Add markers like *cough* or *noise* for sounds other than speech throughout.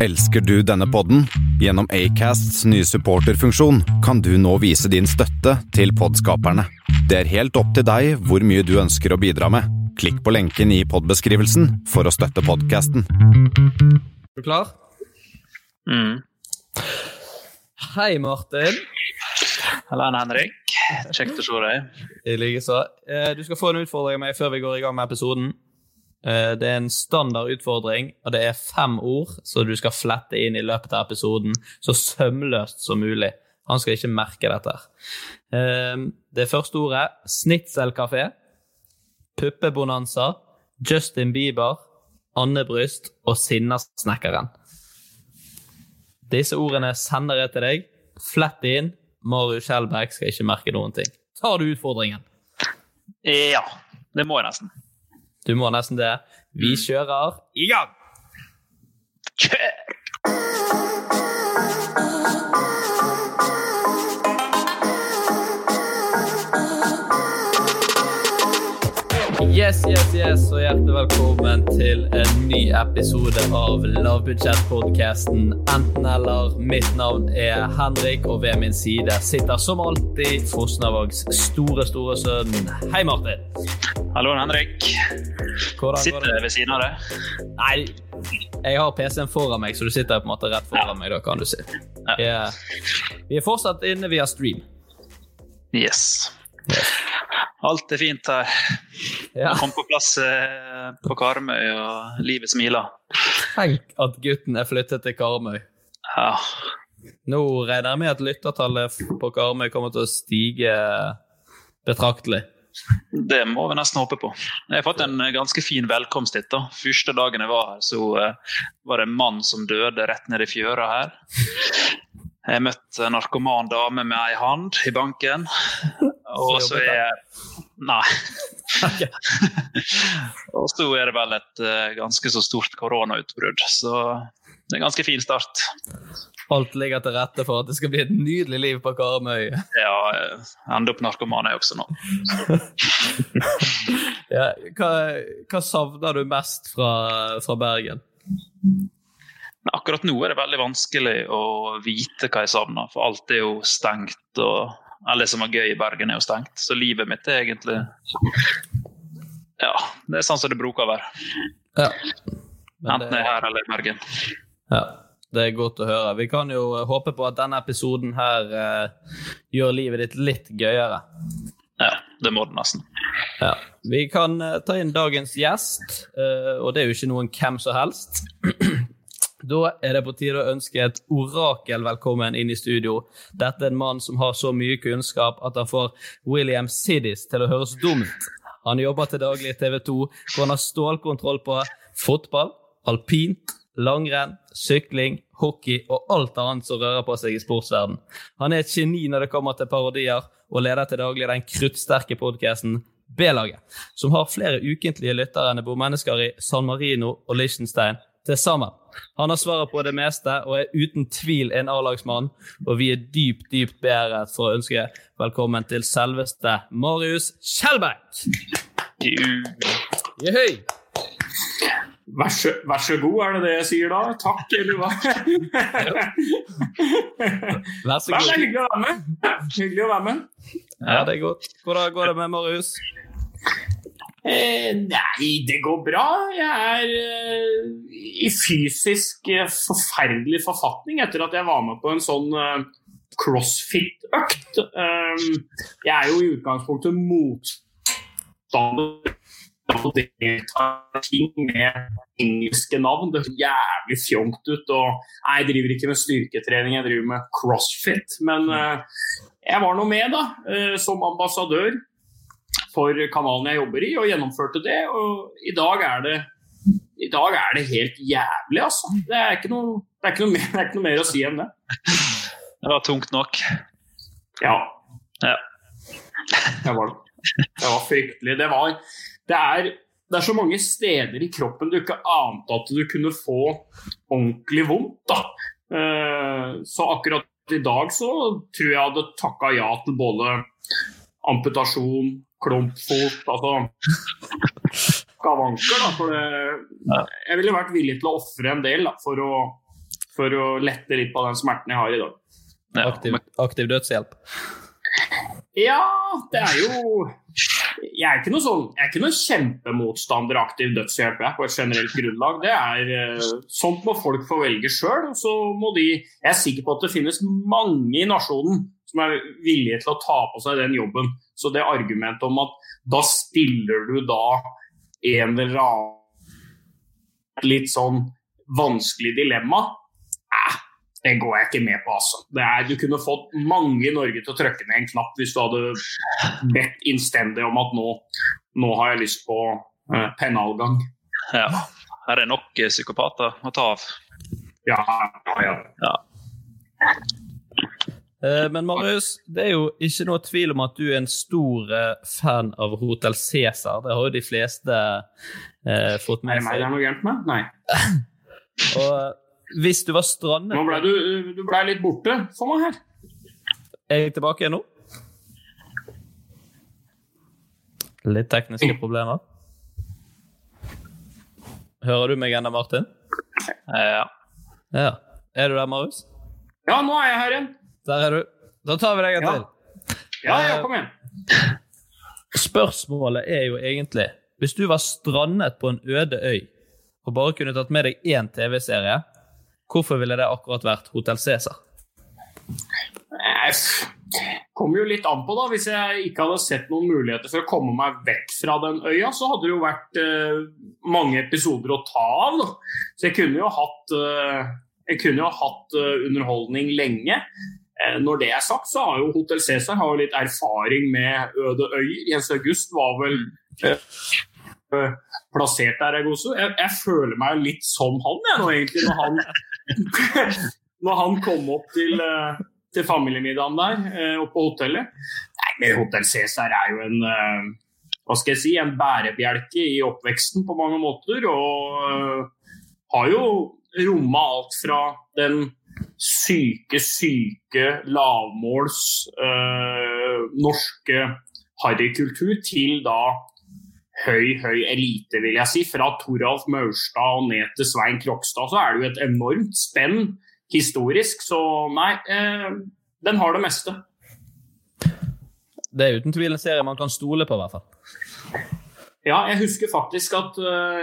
Elsker du denne podden? Gjennom Acasts nye supporterfunksjon kan du nå vise din støtte til podskaperne. Det er helt opp til deg hvor mye du ønsker å bidra med. Klikk på lenken i podbeskrivelsen for å støtte podkasten. Er du klar? Mm. Hei, Martin. Hallo, Henrik. Kjekt å se deg. I likeså. Eh, Du skal få en utfordring av meg før vi går i gang med episoden. Eh, Det er en standard utfordring, og det er fem ord som du skal flette inn i løpet av episoden så sømløst som mulig. Han skal ikke merke dette. Eh, Det første ordet snitselkafé, puppebonanza, Justin Bieber, andebryst og Sinnasnekkeren. Disse ordene sender jeg til deg. Flett inn. Marius Skjelbæk skal ikke merke noen ting. Tar du utfordringen? Ja, det må jeg nesten. Du må nesten det. Vi kjører i gang! Kjør! Yes, yes, yes, og hjertelig velkommen til en ny episode av Lavbudsjettpodkasten Enten eller. Mitt navn er Henrik, og ved min side sitter som alltid Fosnavågs store, store sønn. Hei, Martin. Hallo, Henrik. Hvordan Sitter du ved siden av deg. Nei, jeg har PC-en foran meg, så du sitter på en måte rett foran meg, da kan du si. Ja. Vi er, vi er fortsatt inne via stream. Yes. Yes. Alt er fint her. Ja. Kom på plass eh, på Karmøy, og livet smiler. Tenk at gutten er flyttet til Karmøy. Ja. Nå regner jeg med at lyttertallet på Karmøy kommer til å stige betraktelig. Det må vi nesten håpe på. Jeg har fått en ganske fin velkomst hit. da. Første dagen jeg var her, så eh, var det en mann som døde rett ned i fjøra her. Jeg møtte en narkoman dame med ei hand i banken. *laughs* Og så er jeg Nei. *laughs* og så er det vel et eh, ganske så stort koronautbrudd. Så det er en ganske fin start. Alt ligger til rette for at det skal bli et nydelig liv på Karmøy. *laughs* Ja, jeg ender opp narkoman jeg også nå. *laughs* Ja, hva, hva savner du mest fra, fra Bergen? Akkurat nå er det veldig vanskelig å vite hva jeg savner, for alt er jo stengt. og Alt det som var gøy i Bergen, er jo stengt. Så livet mitt er egentlig Ja, det er sånn som det bruker å være. Ja. Men Enten det er her eller i Bergen. ja, det er godt å høre. Vi kan jo håpe på at denne episoden her eh, gjør livet ditt litt gøyere. Ja, det må det nesten. Ja. Vi kan eh, ta inn dagens gjest, eh, og det er jo ikke noen hvem som helst. Da er det på tide å ønske et orakel velkommen inn i studio. Dette er en mann som har så mye kunnskap at han får William Siddis til å høres dum ut. Han jobber til daglig i TV 2, hvor han har stålkontroll på fotball, alpint, langrenn, sykling, hockey og alt annet som rører på seg i sportsverden. Han er et geni når det kommer til parodier, og leder til daglig den kruttsterke podkasten B-laget, som har flere ukentlige lyttere enn det bor mennesker i San Marino og Liechtenstein til sammen. Han har svaret på det meste og er uten tvil en A-lagsmann, og vi er dypt, dypt beæret for å ønske velkommen til selveste Marius Kjellberg. Jehøy! Vær så, vær så, god, er det det jeg sier da? Takk, eller hva? Vær så god. Det er hyggelig å være med. Hyggelig å være med. Ja, det er godt. Hvordan går det med Marius? Eh, nei, det går bra. Jeg er eh, i fysisk eh, forferdelig forfatning etter at jeg var med på en sånn crossfit-økt. Jeg er jo i utgangspunktet motstander å delta ting med engelske navn. Det høres jævlig fjongt ut. Og, jeg driver ikke med styrketrening, jeg driver med crossfit. Men jeg var nå med, da, som ambassadør for kanalen jeg jobber i, og gjennomførte det. Og i dag er det i dag er det helt jævlig, altså. Det er ikke noe, det er ikke mer, *laughs* det er ikke noe mer å si enn det. Det var tungt nok. Ja. ja. Det var det. Var fryktelig. Det var det er, det er, så mange steder i kroppen du ikke ante at du kunne få ordentlig vondt. Da. Eh, så akkurat i dag så tror jeg hadde takka ja til både amputasjon, klumpfot, altså skavanker. Da, for det, jeg ville vært villig til å ofre en del da, for, å, for, å, lette litt på den smerten jeg har i dag. Aktiv, aktiv dødshjelp? Ja, det er jo jeg er ikke noe, sånn, jeg er ikke noe kjempemotstander av aktiv dødshjelp jeg, på et generelt grunnlag. Det er, eh, Sånt må folk få velge sjøl. Jeg er sikker på at det finnes mange i nasjonen som er villige til å ta på seg den jobben. Så det argumentet om at da stiller du da en eller annen litt sånn vanskelig dilemma, det går jeg ikke med på, altså. Er, du kunne fått mange i Norge til å trykke ned en knapp hvis du hadde bedt innstendig om at nå, nå har jeg lyst på eh, pennalgang. Ja. Her er nok psykopater å ta av. Ja, ja, ja. Men Marius, det er jo ikke noe tvil om at du er en stor fan av Hotel Cæsar. Det har jo de fleste fått med seg. Er det meg det er noe gærent med? Nei. *laughs* og hvis du var strandet Nå ble du, du ble litt borte for meg her. Er jeg tilbake igjen nå? Litt tekniske problemer. Hører du meg ennå, Martin? Ja. ja. Er du der, Marius? Ja, nå er jeg her igjen. Der er du. Da tar vi deg en ja. til. Ja, ja, kom igjen. Spørsmålet er jo egentlig Hvis du var strandet på en øde øy og bare kunne tatt med deg én TV-serie, Hvorfor ville det akkurat vært Hotell Cæsar? kommer jo litt an på, da. Hvis jeg ikke hadde sett noen muligheter for å komme meg vekk fra den øya, så hadde det jo vært eh, mange episoder å ta av. Så jeg kunne jo hatt, eh, kunne jo hatt eh, underholdning lenge. Eh, når det er sagt, så har jo Hotell Cæsar litt erfaring med øde øyer. Jens August var vel eh, plassert der, jeg også. Jeg, jeg føler meg litt som han, jeg nå egentlig, når han *laughs* når han kom opp til, eh, til familiemiddagen der oppe på hotellet. Nei, men Hotell Cæsar er jo en hva skal jeg si, en bærebjelke i oppveksten på mange måter. Og har jo romma alt fra den syke, syke lavmåls øh, norske harrykultur til da høy, høy elite, vil jeg si. Fra Toralf Maurstad og ned til Svein Krokstad så er det jo et enormt spenn historisk. Så nei, eh, den har det meste. Det er uten tvil en serie man kan stole på, i hvert fall. Ja, jeg husker faktisk at uh,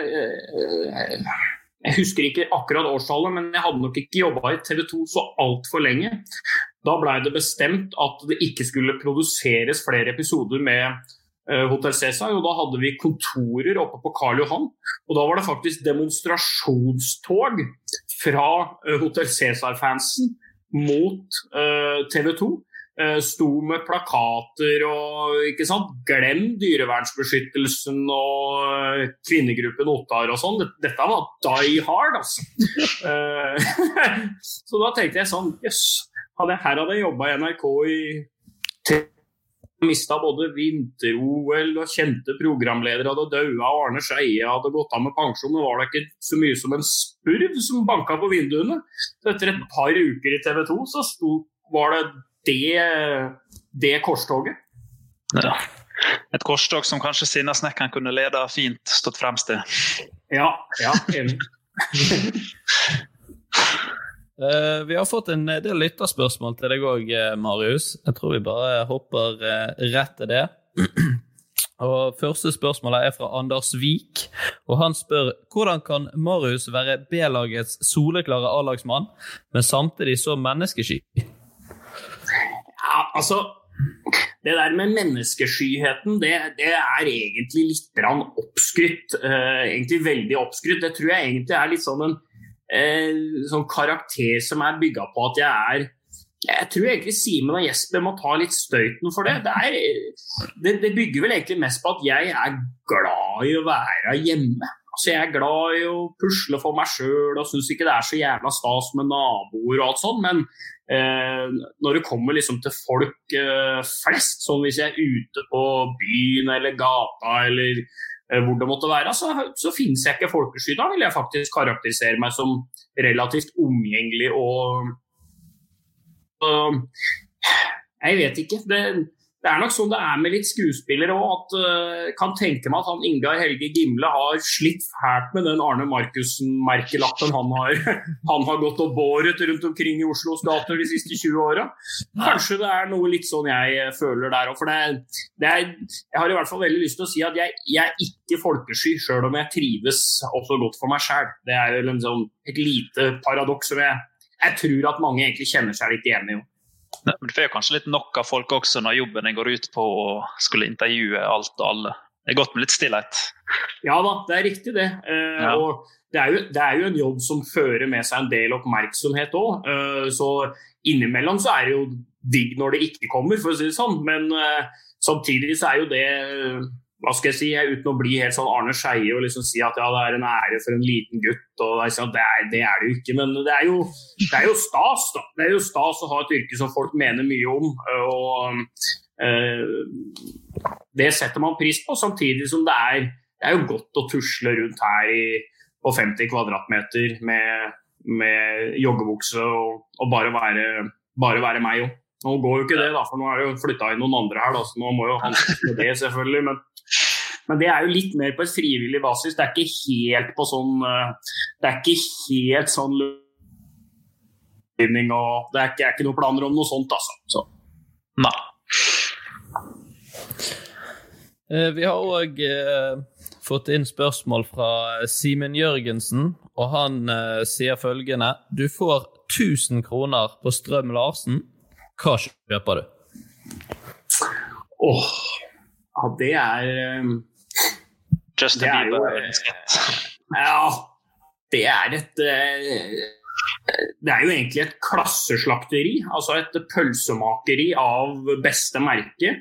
Jeg husker ikke akkurat årstallet, men jeg hadde nok ikke jobba i TV 2 så altfor lenge. Da blei det bestemt at det ikke skulle produseres flere episoder med Hotel Hotell Cæsar. Og da hadde vi kontorer oppe på Karl Johan. Og da var det faktisk demonstrasjonstog fra Hotel Hotell Cæsar-fansen mot uh, TV 2. Uh, sto med plakater og ikke sant? 'Glem dyrevernsbeskyttelsen' og uh, kvinnegruppen Ottar og sånn. Dette var die hard, altså. *laughs* *laughs* så da tenkte jeg sånn Jøss. Yes, her hadde jeg jobba i NRK i mista både vinter-OL og kjente programledere hadde daua. Arne Skeie hadde gått av med pensjon. Det var da ikke så mye som en spurv som banka på vinduene. Så etter et par uker i TV 2 så sto, var det det, det korstoget. Ja. Et korstog som kanskje Sinnasnekkeren kunne lede fint stått fremst i. Ja, ja, enig. Uh, *laughs* vi har fått en del lytterspørsmål til deg òg, eh, Marius. Jeg tror vi bare hopper uh, rett til det. *clears throat* Og Første spørsmålet er fra Anders Vik, og han spør hvordan kan Marius være B-lagets soleklare A-lagsmann, men samtidig så menneskesky? Ja, altså det der med menneskeskyheten, det, det er egentlig litt oppskrytt. Eh, egentlig veldig oppskrytt. Det tror jeg egentlig er litt sånn en eh, sånn karakter som er bygga på at jeg er jeg tror egentlig Simen og Jesper må ta litt støyten for det. Det, er, det. det, bygger vel egentlig mest på at jeg er glad i å være hjemme. Altså Jeg er glad i å pusle for meg sjøl og syns ikke det er så jævla stas med naboer og alt sånt. Men eh, når det kommer liksom til folk eh, flest, sånn hvis jeg er ute på byen eller gata eller eh, hvor det måtte være, så, så finnes jeg ikke folkesky. Da vil jeg faktisk karakterisere meg som relativt omgjengelig og, og Jeg vet ikke. Det, det er nok sånn det er med litt skuespillere òg. Uh, kan tenke meg at han Ingar Helge Gimle har slitt fælt med den Arne Markussen-merkelappen han, *laughs* han, har gått og båret rundt omkring i Oslos gater de siste 20 åra. Kanskje det er noe litt sånn jeg eh, føler der òg. For det, det er, jeg har i hvert fall veldig lyst til å si at jeg, jeg er ikke folkesky, sjøl om jeg trives også godt for meg sjæl. Det er vel sånn, et lite paradoks som jeg, jeg tror at mange egentlig kjenner seg litt igjen i. Men Du får kanskje litt nok av folk også når jobben går ut på å skulle intervjue alt og alle. Det er godt med litt stillhet. Ja da, det er riktig det. Eh, ja. og det er, jo, det er, jo, en jobb som fører med seg en del oppmerksomhet òg. Eh, så innimellom så er det jo digg når det ikke kommer, for å si det sånn. Men eh, samtidig så er jo det hva skal jeg si, uten å bli helt sånn Arne Skeie og liksom si at ja, det er en ære for en liten gutt. og Det er, det, er det jo ikke, men det er jo, det er jo, stas da. Det er jo stas å ha et yrke som folk mener mye om. og øh, Det setter man pris på, samtidig som det er, det er jo godt å tusle rundt her i, på 50 kvadratmeter med, med joggebukse og, og, bare, være, bare være meg òg. Nå går jo ikke det, da, for nå er det jo flytta inn noen andre her, da, så nå må jo han med det, selvfølgelig. Men, men, det er jo litt mer på et frivillig basis. Det er ikke helt på sånn eh, Det er ikke helt sånn lovgivning og Det er ikke, er ikke noen planer om noe sånt, altså. Så. Nei. Eh, vi har òg eh, fått inn spørsmål fra Simen Jørgensen, og han eh, sier følgende Du får 1000 kroner på Strøm Larsen hva kjøper du? Åh, oh, ja, det er Justin Bieber. Ja, det er et uh, det er jo egentlig et klasseslakteri, altså et pølsemakeri av beste merke.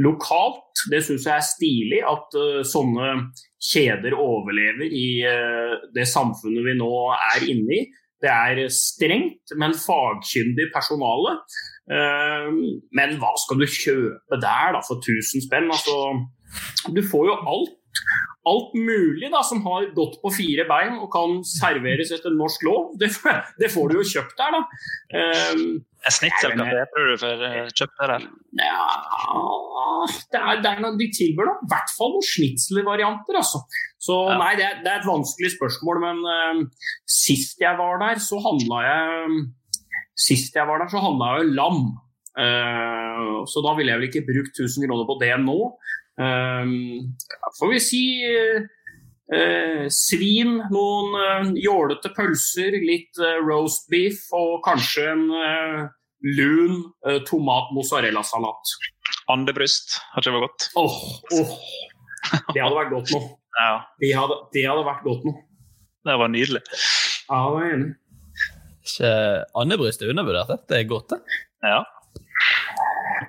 Lokalt. Det syns jeg er stilig at uh, sånne kjeder overlever i det samfunnet vi nå er inne i. Det er strengt, men fagkyndig personale. Men hva skal du kjøpe der da for 1000 spenn? Altså, du får jo alt. Alt mulig da, som har gått på fire bein og kan serveres etter norsk lov. Det, det får du jo kjøpt der, da. Um, en snitselkafé tror du får eh, kjøpt der? Ja, det er, det er noe, De tilbyr da i hvert fall noen snitselvarianter, altså. Så ja. nei, det er, det er, et vanskelig spørsmål, men um, sist jeg var der, så handla jeg Sist jeg var der, så handla jeg jo lam. Uh, så da ville jeg vel ikke brukt 1000 kroner på det nå. Uh, får vi si uh, svin, noen jålete pølser, litt roast beef og kanskje en lun tomat-mozzarella-salat. Andebryst, har ikke vært godt? Åh, oh, oh. Det hadde vært godt nå. ja. det, hadde, det hadde vært godt nå. Det var nydelig. Ja, jeg er enig. Ikke andebryst er undervurdert. Det er godt, det. Ja.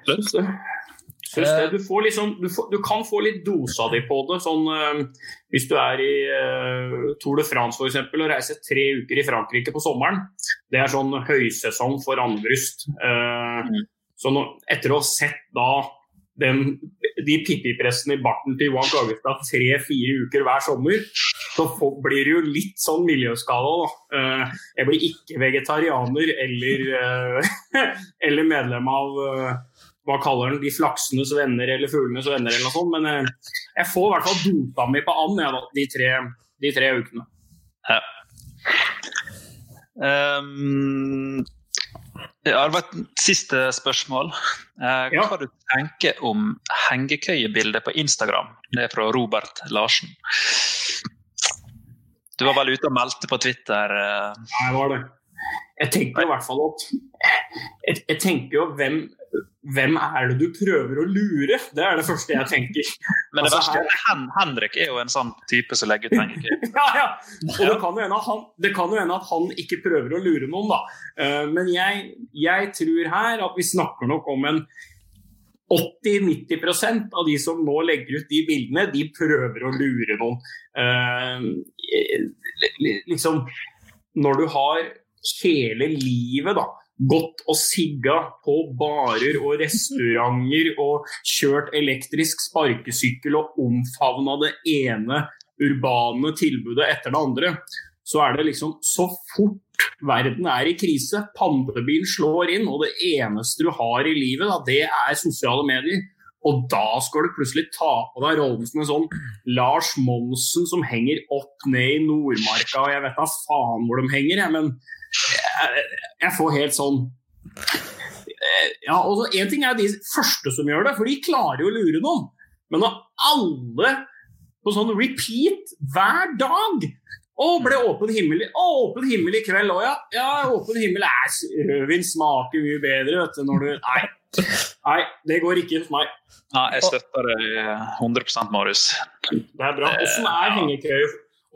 Det. Syns det. Du, får liksom, du, får, du, kan få litt dosa di på det. Sånn, øh, hvis du er i øh, Tour de France eksempel, og reiser tre uker i Frankrike på sommeren. Det er sånn høysesong for andbryst. Uh, mm. Så nå, etter å ha sett da den, de pippipressene i barten til Johan Kagestad tre-fire uker hver sommer, så får, blir det jo litt sånn miljøskala. Eh, jeg blir ikke vegetarianer eller, uh, *laughs* eller medlem av eh, hva kaller den, de flaksenes venner eller fuglenes venner eller noe sånt, men eh, jeg får i hvert fall dota mi på and ja, de, tre, de tre ukene. Ja. Um, det var et siste spørsmål. Eh, Ja. du tenker om hengekøyebildet på Instagram? Det er fra Robert Larsen. Du var vel ute og meldte på Twitter? eh, Nei, jeg var det. Jeg tenker i hvert fall at Jeg, jeg tenker jo hvem, hvem er det du prøver å lure? Det er det første jeg tenker. *laughs* Men det Altså, verste er at Hen Henrik er jo en sånn type som legger ut penger. *laughs* ja, ja. Og det kan, jo hende at han, det kan jo hende at han ikke prøver å lure noen, da. Eh, Men jeg, jeg tror her at vi snakker nok om en 80-90% av de som nå legger ut de bildene, de prøver å lure noen. Eh, liksom Når du har hele livet da, gått og sigga på barer og restauranter og kjørt elektrisk sparkesykkel og omfavna det ene urbane tilbudet etter det andre, så er det liksom så fort verden er i krise, pandemien slår inn, og det eneste du har i livet, da, det er sosiale medier. Og da skal du plutselig ta på deg rollen som en sånn Lars Monsen som henger opp ned i Nordmarka, og jeg vet da faen hvor de henger, jeg, men jeg, jeg får helt sånn ja, og så En ting er de første som gjør det, for de klarer jo å lure noen. Men når alle på sånn repeat hver dag Å, ble åpen himmel, å, åpen himmel i kveld òg, ja. Ja, åpen himmel er Rødvin smaker mye bedre, vet du, når du Nei. Nei, det går ikke for meg. Nei, jeg støtter deg 100% Marius. Det er bra. Åssen er hengekøye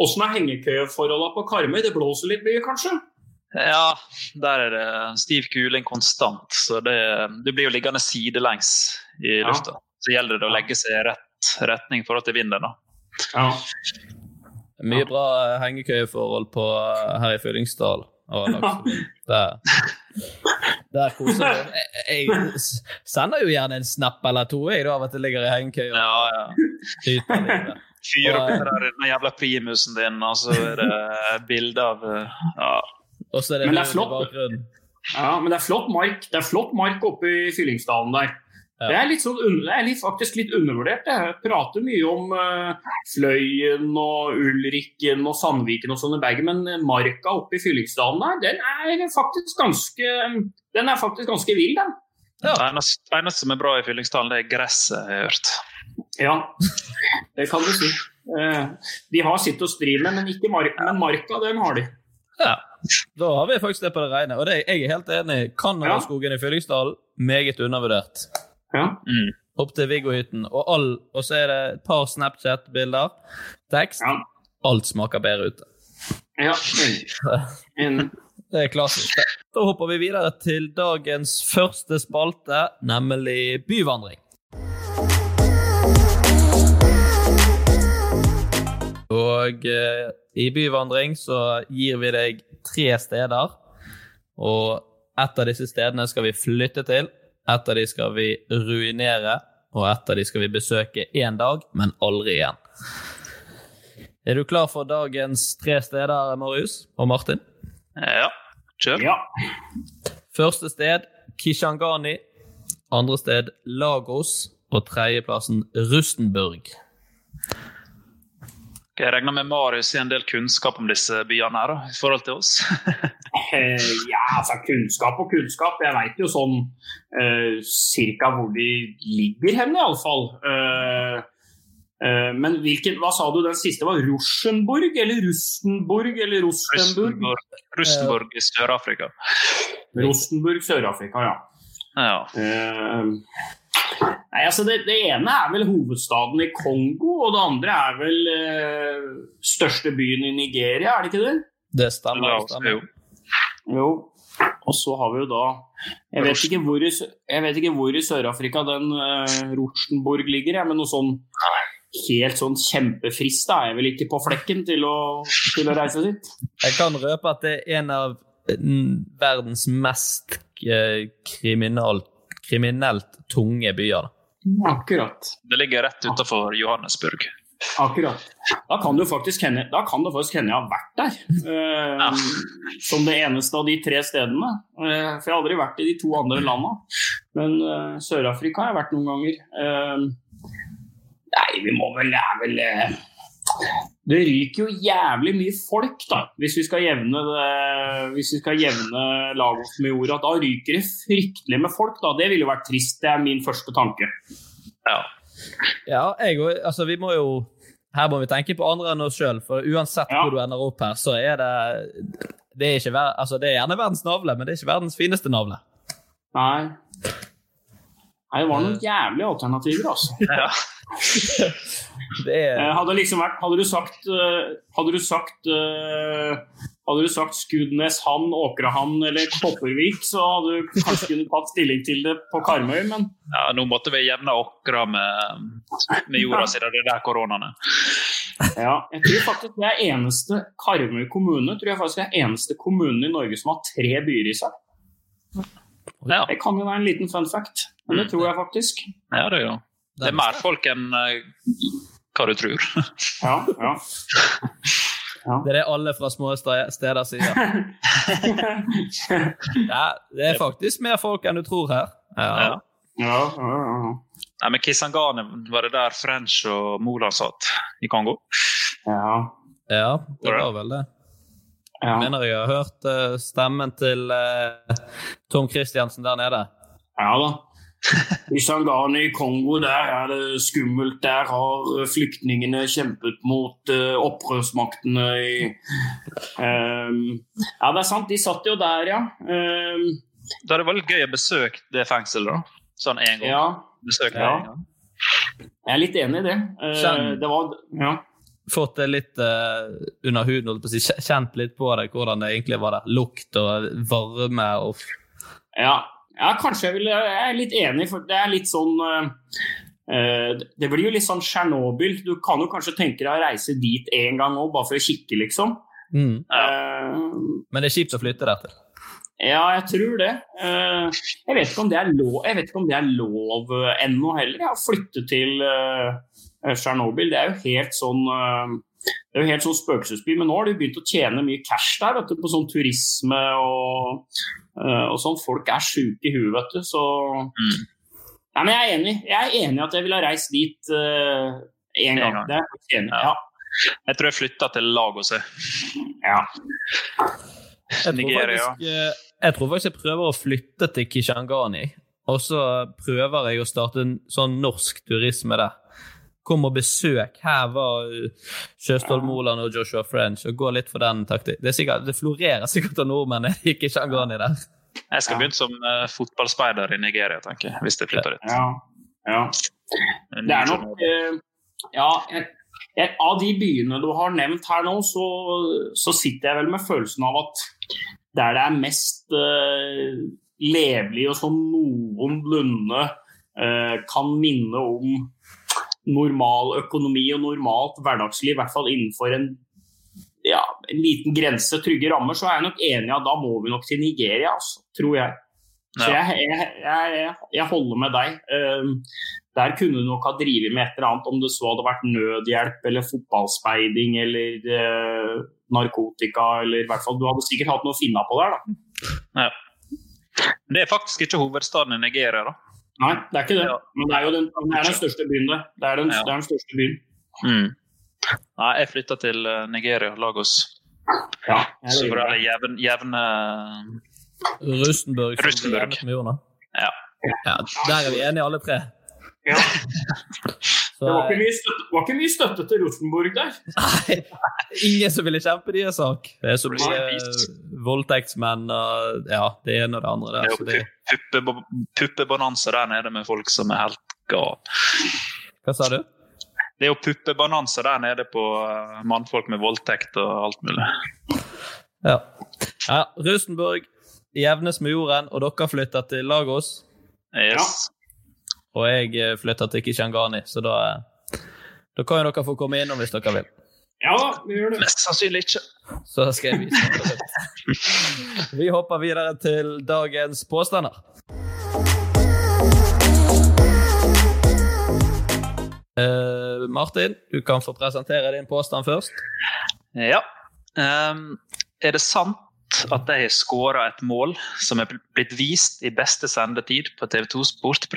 Åssen hengekøyeforholda på Karmøy? Det blåser litt mye, kanskje? Ja, der er det stiv kuling konstant, så det, du blir jo liggende sidelengs i Ja. Så gjelder det å legge seg i rett retning i forhold til vinden. da. Ja. Mye bra eh, hengekøyeforhold på, eh, her i Fyllingsdal. Der, der koser vi jeg, jeg sender jo gjerne en snap eller to jeg, da, av at det ligger i hengekøye. Ja, ja. Fyr opp Og, den jævla primusen din, og så er det bilde av eh, ja. Og så er det Men det er flott. bakgrunnen. Ja, men det er flott mark Det er flott mark oppe i Fyllingsdalen der. Ja. Det er, litt sånn, det er litt, faktisk litt undervurdert. Jeg prater mye om uh, Fløyen og Ulrikken og Sandviken og sånn i Bergen, men marka oppe i Fyllingsdalen der, den er faktisk ganske Den er faktisk ganske vill, den. Det eneste, eneste som er bra i Fyllingsdalen, det er gresset, jeg har hørt. Ja, det kan du si. Uh, de har sitt å stri med, men ikke marka. Men marka, den har de. Ja. Da har vi faktisk det på det rene. Og det, jeg er helt enig. Canadaskogen i Fyllingsdalen, meget undervurdert. Ja. Mm. Opp til Viggo-hytten. Og, all- og så er det et par Snapchat-bilder. Tekst. Ja. Alt smaker bedre ute. ja. *laughs* Det er klassisk. Da hopper vi videre til dagens første spalte, nemlig byvandring. Og eh, i byvandring så gir vi deg tre steder. Og ett av disse stedene skal vi flytte til, ett av de skal vi ruinere, og ett av de skal vi besøke én dag, men aldri igjen. Er du klar for dagens tre steder, Marius og Martin? Ja, kjør. ja. Første sted Kishangani. Andre sted Lagos. Og tredjeplassen Rustenburg. Jeg regner med Marius har en del kunnskap om disse byene her, da, i forhold til oss. *laughs* Eh, ja, altså kunnskap og kunnskap. Jeg veit jo sånn uh, cirka hvor de ligger hen, iallfall. Uh, uh, men hvilken, hva sa du den siste var? Rosenborg eller Rustenborg eller Rostenburg? Rustenburg, Rustenborg i Sør-Afrika. Rostenburg, Sør-Afrika, ja. Ja. Eh, nei, altså det, det ene er vel hovedstaden i Kongo, og det andre er vel eh, største byen i Nigeria, er det ikke det? Det stemmer. Det stemmer. jo. Jo. Og så har vi jo da Jeg vet ikke hvor i, jeg vet ikke hvor i Sør-Afrika den eh, Rosenborg ligger, jeg, men noe sånn helt sånn kjempefrist da er jeg vel ikke på flekken til å, til å reise dit. Jeg kan røpe at det er en av mm, verdens mest eh, kriminelt tunge byer. Akkurat. Det ligger rett utenfor Johannesburg. Akkurat. Da kan, det faktisk hende, faktisk jeg har vært der. Eh, Ja. Som det eneste av de tre stedene. Eh, for jeg har aldri vært i de to andre landene. Men eh, Sør-Afrika har jeg vært noen ganger. Eh, nei, vi må vel Det er vel eh, Det ryker jo jævlig mye folk, da. Hvis vi skal jevne, det, hvis vi skal jevne laget med jorda. Da ryker det fryktelig med folk, da. Det ville jo vært trist. Det er min første tanke. Ja. Ja, jeg, altså, vi må jo Her må vi tenke på andre enn oss sjøl, for uansett Ja. hvor du ender opp her, så er det det er, ikke, altså, det er gjerne verdens navle, men det er ikke verdens fineste navle. Nei. Nei, det var noen jævlige alternativer, altså. ja. Det er, Eh, Hadde, liksom vært, hadde du sagt eh, Hadde du sagt eh, Hadde du sagt Skudnes-hann, Åkrehamn eller Kopervik, så hadde du kanskje kunnet tatt stilling til det på Karmøy, men ja, nå måtte vi jevne Åkra med, med jorda siden det er der koronaen er. ja, jeg tror faktisk det er eneste Karmøy kommune tror jeg faktisk er eneste kommunen i Norge som har tre byer i seg. Ja, Det kan jo være en liten fun fact, men det tror jeg faktisk. ja det er jo Det er mer folk enn eh, hva du tror. *laughs* Ja, ja. det er det alle fra små steder sier. *laughs* Ja, det er faktisk mer folk enn du tror her. Ja. Ja. ja, ja, ja. Nei, men Kisangane var det der French og Moland satt i Kongo? ja. ja, det var vel det. ja. Jeg mener jeg har hørt eh, stemmen til eh, Tom Christiansen der nede. Ja da. I i Kongo der er det skummelt. Der har flyktningene kjempet mot uh, opprørsmaktene i um, Ja, det er sant. De satt jo der, ja. Um, Da er det veldig gøy å besøke det fengselet, da. Sånn én gang. ja. Besøk Ja. gang. Jeg er litt enig i det. Uh, det var Ja. Fått det litt uh, under huden, holdt på å si. Kjent litt på det, hvordan det egentlig var der. Lukt og varme og Ja, ja kanskje jeg, vil, jeg er litt enig, for det er litt sånn eh, eh, Det blir jo litt sånn Tsjernobyl. Du kan jo kanskje tenke deg å reise dit en gang òg, bare for å kikke, liksom. mm. Uh, Men det er kjipt å flytte der til. Ja, jeg tror det. Uh, Jeg vet ikke om det er lov, jeg vet ikke om det er lov ennå heller, å flytte til Tsjernobyl. Det er jo helt sånn det er jo helt sånn spøkelsesby, men nå har de begynt å tjene mye cash der vet du, på sånn turisme og, eh, og sånn. Folk er sjuke i huet, vet du, så Nei, men jeg er enig. Jeg er enig at jeg ville ha reist dit én En gang. gang. Det er jeg enig. Ja. Ja. Jeg tror jeg flytta til Lagos. Ja. Nigeria. eh, jeg tror faktisk jeg prøver å flytte til Kishangani. Og så prøver jeg å starte en sånn norsk turisme der. Kom og besøk. Her var eh, Sjøstål Moland og Joshua French. Og gå litt for den taktikk. Det, er sikkert, det florerer sikkert av nordmenn i *laughs* det. der. Jeg skal Ja. begynne som uh, fotballspeider i Nigeria, tenker jeg, hvis jeg flytter dit. ja. ja. Det er nok eh, Ja, jeg, jeg, av de byene du har nevnt her nå, så, så sitter jeg vel med følelsen av at der det er mest uh, levelig og sånn noenlunde eh, kan minne om normal økonomi og normalt hverdagsliv, i hvert fall innenfor en, ja, en liten grense, trygge rammer, så er jeg nok enig i at da må vi nok til Nigeria, altså, tror jeg. Så jeg, jeg, jeg, jeg holder med deg. Um, der kunne du nok ha drevet med et eller annet, om det så hadde vært nødhjelp eller fotballspeiding eller eh, narkotika, eller i hvert fall Du hadde sikkert hatt noe å finne på der, da. Det er faktisk ikke hovedstaden i Nigeria, da. Nei, det er ikke det. Ja. Men det er jo den, det er den største byen, det. Det er den, Ja. det er den største byen. Mm. Nei, jeg flytta til eh, Nigeria, Lagos. Ja, Så var det jevne, jevne Rustenburg. Rustenburg. Ja. ja. Der er vi enige alle tre. Ja. *laughs* Så, Det var ikke, mye støtte, var ikke mye støtte til Rosenborg der. Nei, ingen som ville kjempe deres sak. Det er så mye voldtektsmenn og ja, det ene og det andre Det der. er Så jo det, puppe- puppebonanza der nede med folk som er helt gale. hva sa du? Det er jo puppebonanza der nede på eh, mannfolk med voldtekt og alt mulig. Ja. ja Rosenborg jevnes med jorden, og dere flytter til Lagos. Yes. Og jeg eh, flytter til Kishangani, så da, eh, da kan jo dere få komme innom hvis dere vil. Ja vi gjør det. Mest sannsynlig ikke. Så skal jeg vise dere. *laughs* Vi hopper videre til dagens påstander. Uh, Martin, du kan få presentere din påstand først. Ja. Um, er det sant at jeg har skåra et mål som er blitt vist i beste sendetid på TV2 Sport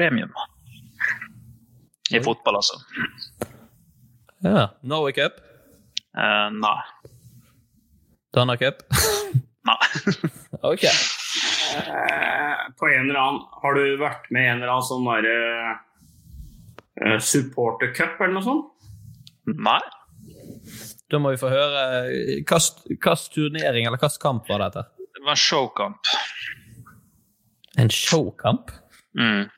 I fotball, altså. Ja. Norway Cup? Uh, nei. Dana Cup? *laughs* nei. ok. Uh, på en eller annen Har du vært med i en eller annen sånn derre uh, supportercup eller noe sånt? Nei. Da må vi få høre hvilken turnering eller hvilken kamp var dette? Det var en showkamp. En showkamp? Mm.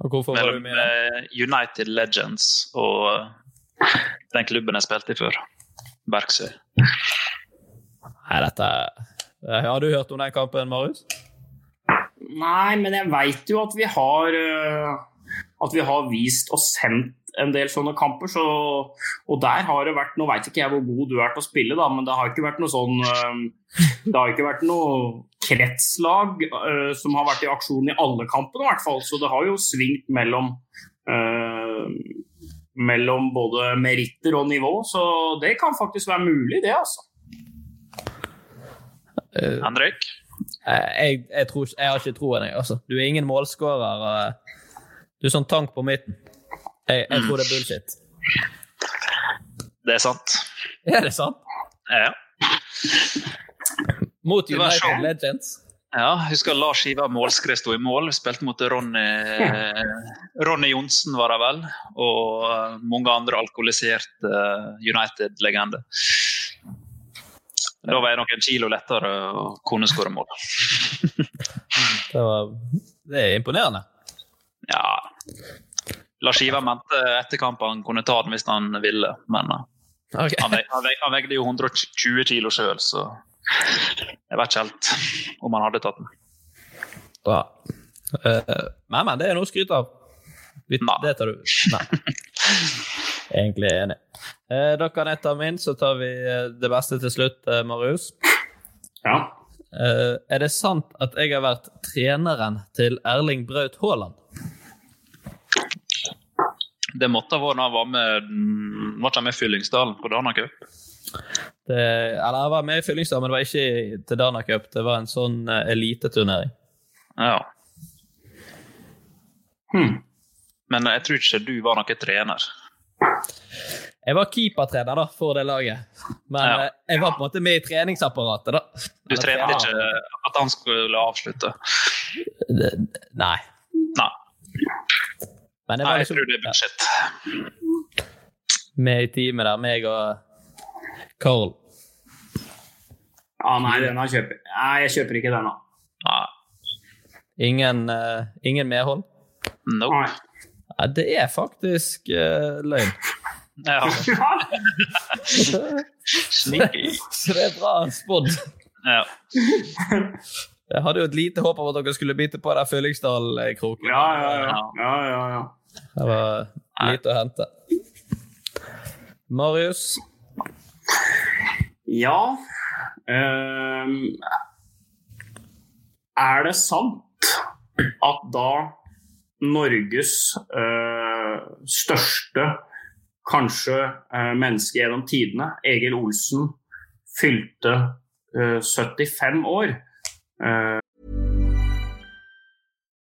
Og hvorfor Mellom var du med der? eh, United Legends og den klubben jeg spilte i før. Bergsøy. Nei, dette Har du hørt om den kampen, Marius? Nei, men jeg veit jo at vi har eh, At vi har vist og sendt en del sånne kamper. Så, og der har det vært Nå veit ikke jeg hvor god du er til å spille, da, men det har ikke vært noe sånn eh, Det har ikke vært noe kretslag uh, som har vært i aksjon i alle kampene, i hvert fall. Så det har jo svingt mellom uh, mellom både meritter og nivå, så det kan faktisk være mulig, det, altså. Uh, Henrik? jeg, jeg, tror, jeg har ikke troen, jeg. Altså. Du er ingen målskårer. og Du er sånn tank på midten. Jeg, jeg tror det er bullshit. Det er sant. Er det sant? Ja. Mot United. Legends? Ja, husker Lars Ivar Målskred sto i mål. Vi spilte mot Ronny, Ronny Johnsen, var det vel. Og eh, mange andre alkoholiserte eh, United-legender. Da var jeg noen kilo lettere å kunne skåre mål. *laughs* Det, var, det er imponerende. Ja. Lars Ivar mente etter kampen han kunne ta den hvis han ville, men okay. Han, veg, han, veg, han vegde jo 120 kilo sjøl, så jeg vet ikke helt om han hadde tatt den. Bra. Uh, men, men, det er noe å skryte av. Det tar du. Nei. Egentlig enig. Eh, da kan jeg ta min, så tar vi eh, det beste til slutt, eh, Marius. Ja. Eh, er det sant at jeg har vært treneren til Erling Braut Haaland? Det måtte ha vært da han var med mm, Var ikke han med Fyllingsdalen på Dana Cup? Det, eller jeg var med i Fyllingsdal, men det var ikke til Dana Cup. Det var en sånn eh, eliteturnering. Ja. Hmm. Men jeg tror ikke du var noen trener. Jeg var keepertrener da, for det laget. Men Ja. eh, jeg var på en måte med i treningsapparatet. da. Du trente ikke at han skulle avslutte? Det- Nei. Nei, Nei jeg liksom tror det er budsjett. med i teamet der, meg og Carl. ja nei, denne kjøper Nei, jeg kjøper ikke denne. Nei. Ingen, uh, ingen medhold. Nope. Nei. Ja, det er faktisk uh, løgn. Ja. *laughs* *laughs* Sneaky. Så det er bra spådd. Ja. Jeg hadde jo et lite håp om at dere skulle bite på den Fyllingsdal-kroken. Ja, ja, ja. ja, ja, ja. Det var lite å hente. Marius, Ja um, Er det sant at da Norges uh, største, kanskje uh, menneske gjennom tidene, Egil Olsen, fylte uh, 75 år eh,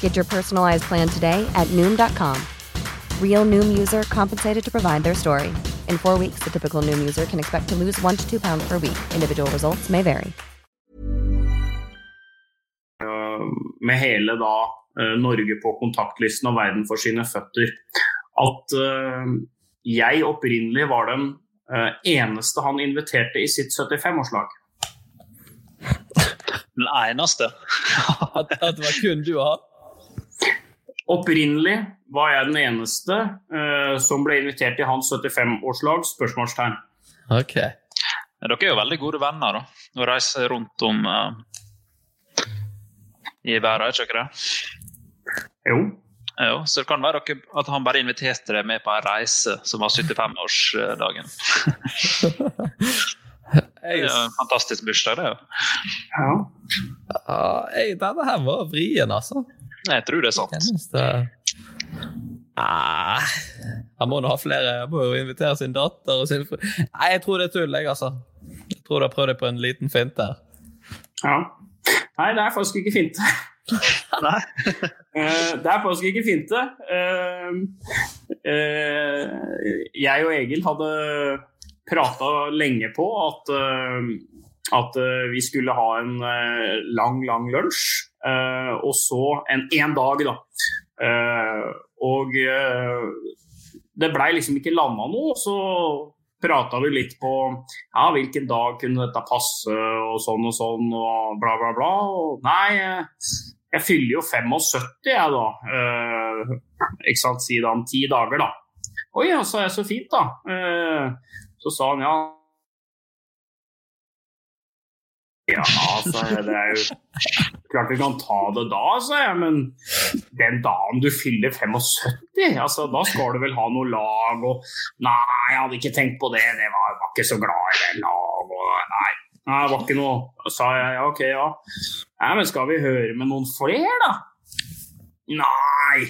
Get your personalized plan today at Noom.com. Real Noom user compensated to provide their story. In four weeks, the typical Noom user can expect to lose one to two pounds per week. Individual results may vary. Eh, med hele da eh, Norge på kontaktlisten og verden for sine føtter, at uh, jeg opprinnelig var den uh, eneste han inviterte i sitt 75-årslag. Den eneste. *laughs* At, at det var kun du og han? Opprinnelig var jeg den eneste uh, som ble invitert til hans 75-årslag? spørsmålstegn. Ok. Dere er jo veldig gode venner da, og reiser rundt om uh, i verden, er ikke det? Jo. Jo, så det kan være dere, at han bare inviterte deg med på en reise som var 75-årsdagen. *laughs* Det er jo en fantastisk bursdag, det. jo. Ja. Ja, denne her var vrien, altså. Jeg tror det er sant. Eneste ah, Han må nå ha flere. Han må jo invitere sin datter og sin fru Nei, jeg tror det er tull, jeg, altså. Jeg tror du har prøvd deg på en liten fint der. ja. Nei, det er faktisk ikke finte. *laughs* Nei. *laughs* Eh, det er faktisk ikke finte. Eh, eh, jeg og Egil hadde prata lenge på at, eh, at eh, vi skulle ha en eh, lang, lang lunsj, eh, og så en én dag, da. Og det blei liksom ikke landa noe, så prata vi litt på ja, hvilken dag kunne dette passe, og sånn og sånn, og bla, bla, bla. Og nei, jeg fyller jo 75, jeg da. Eh, ikke sant, si da om ti dager, da. Oi, ja, sa jeg, så fint, da. Eh, så sa han ja. Ja, altså, det er jo klart vi kan ta det da, sa jeg, men den dagen du fyller 75, altså, da skal du vel ha noe lag og Nei, jeg hadde ikke tenkt på det, det var, jeg var ikke så glad i det lag og. Nei, det var ikke noe. Sa jeg ja, ok, ja. Nei, men skal vi høre med noen flere, da? Nei.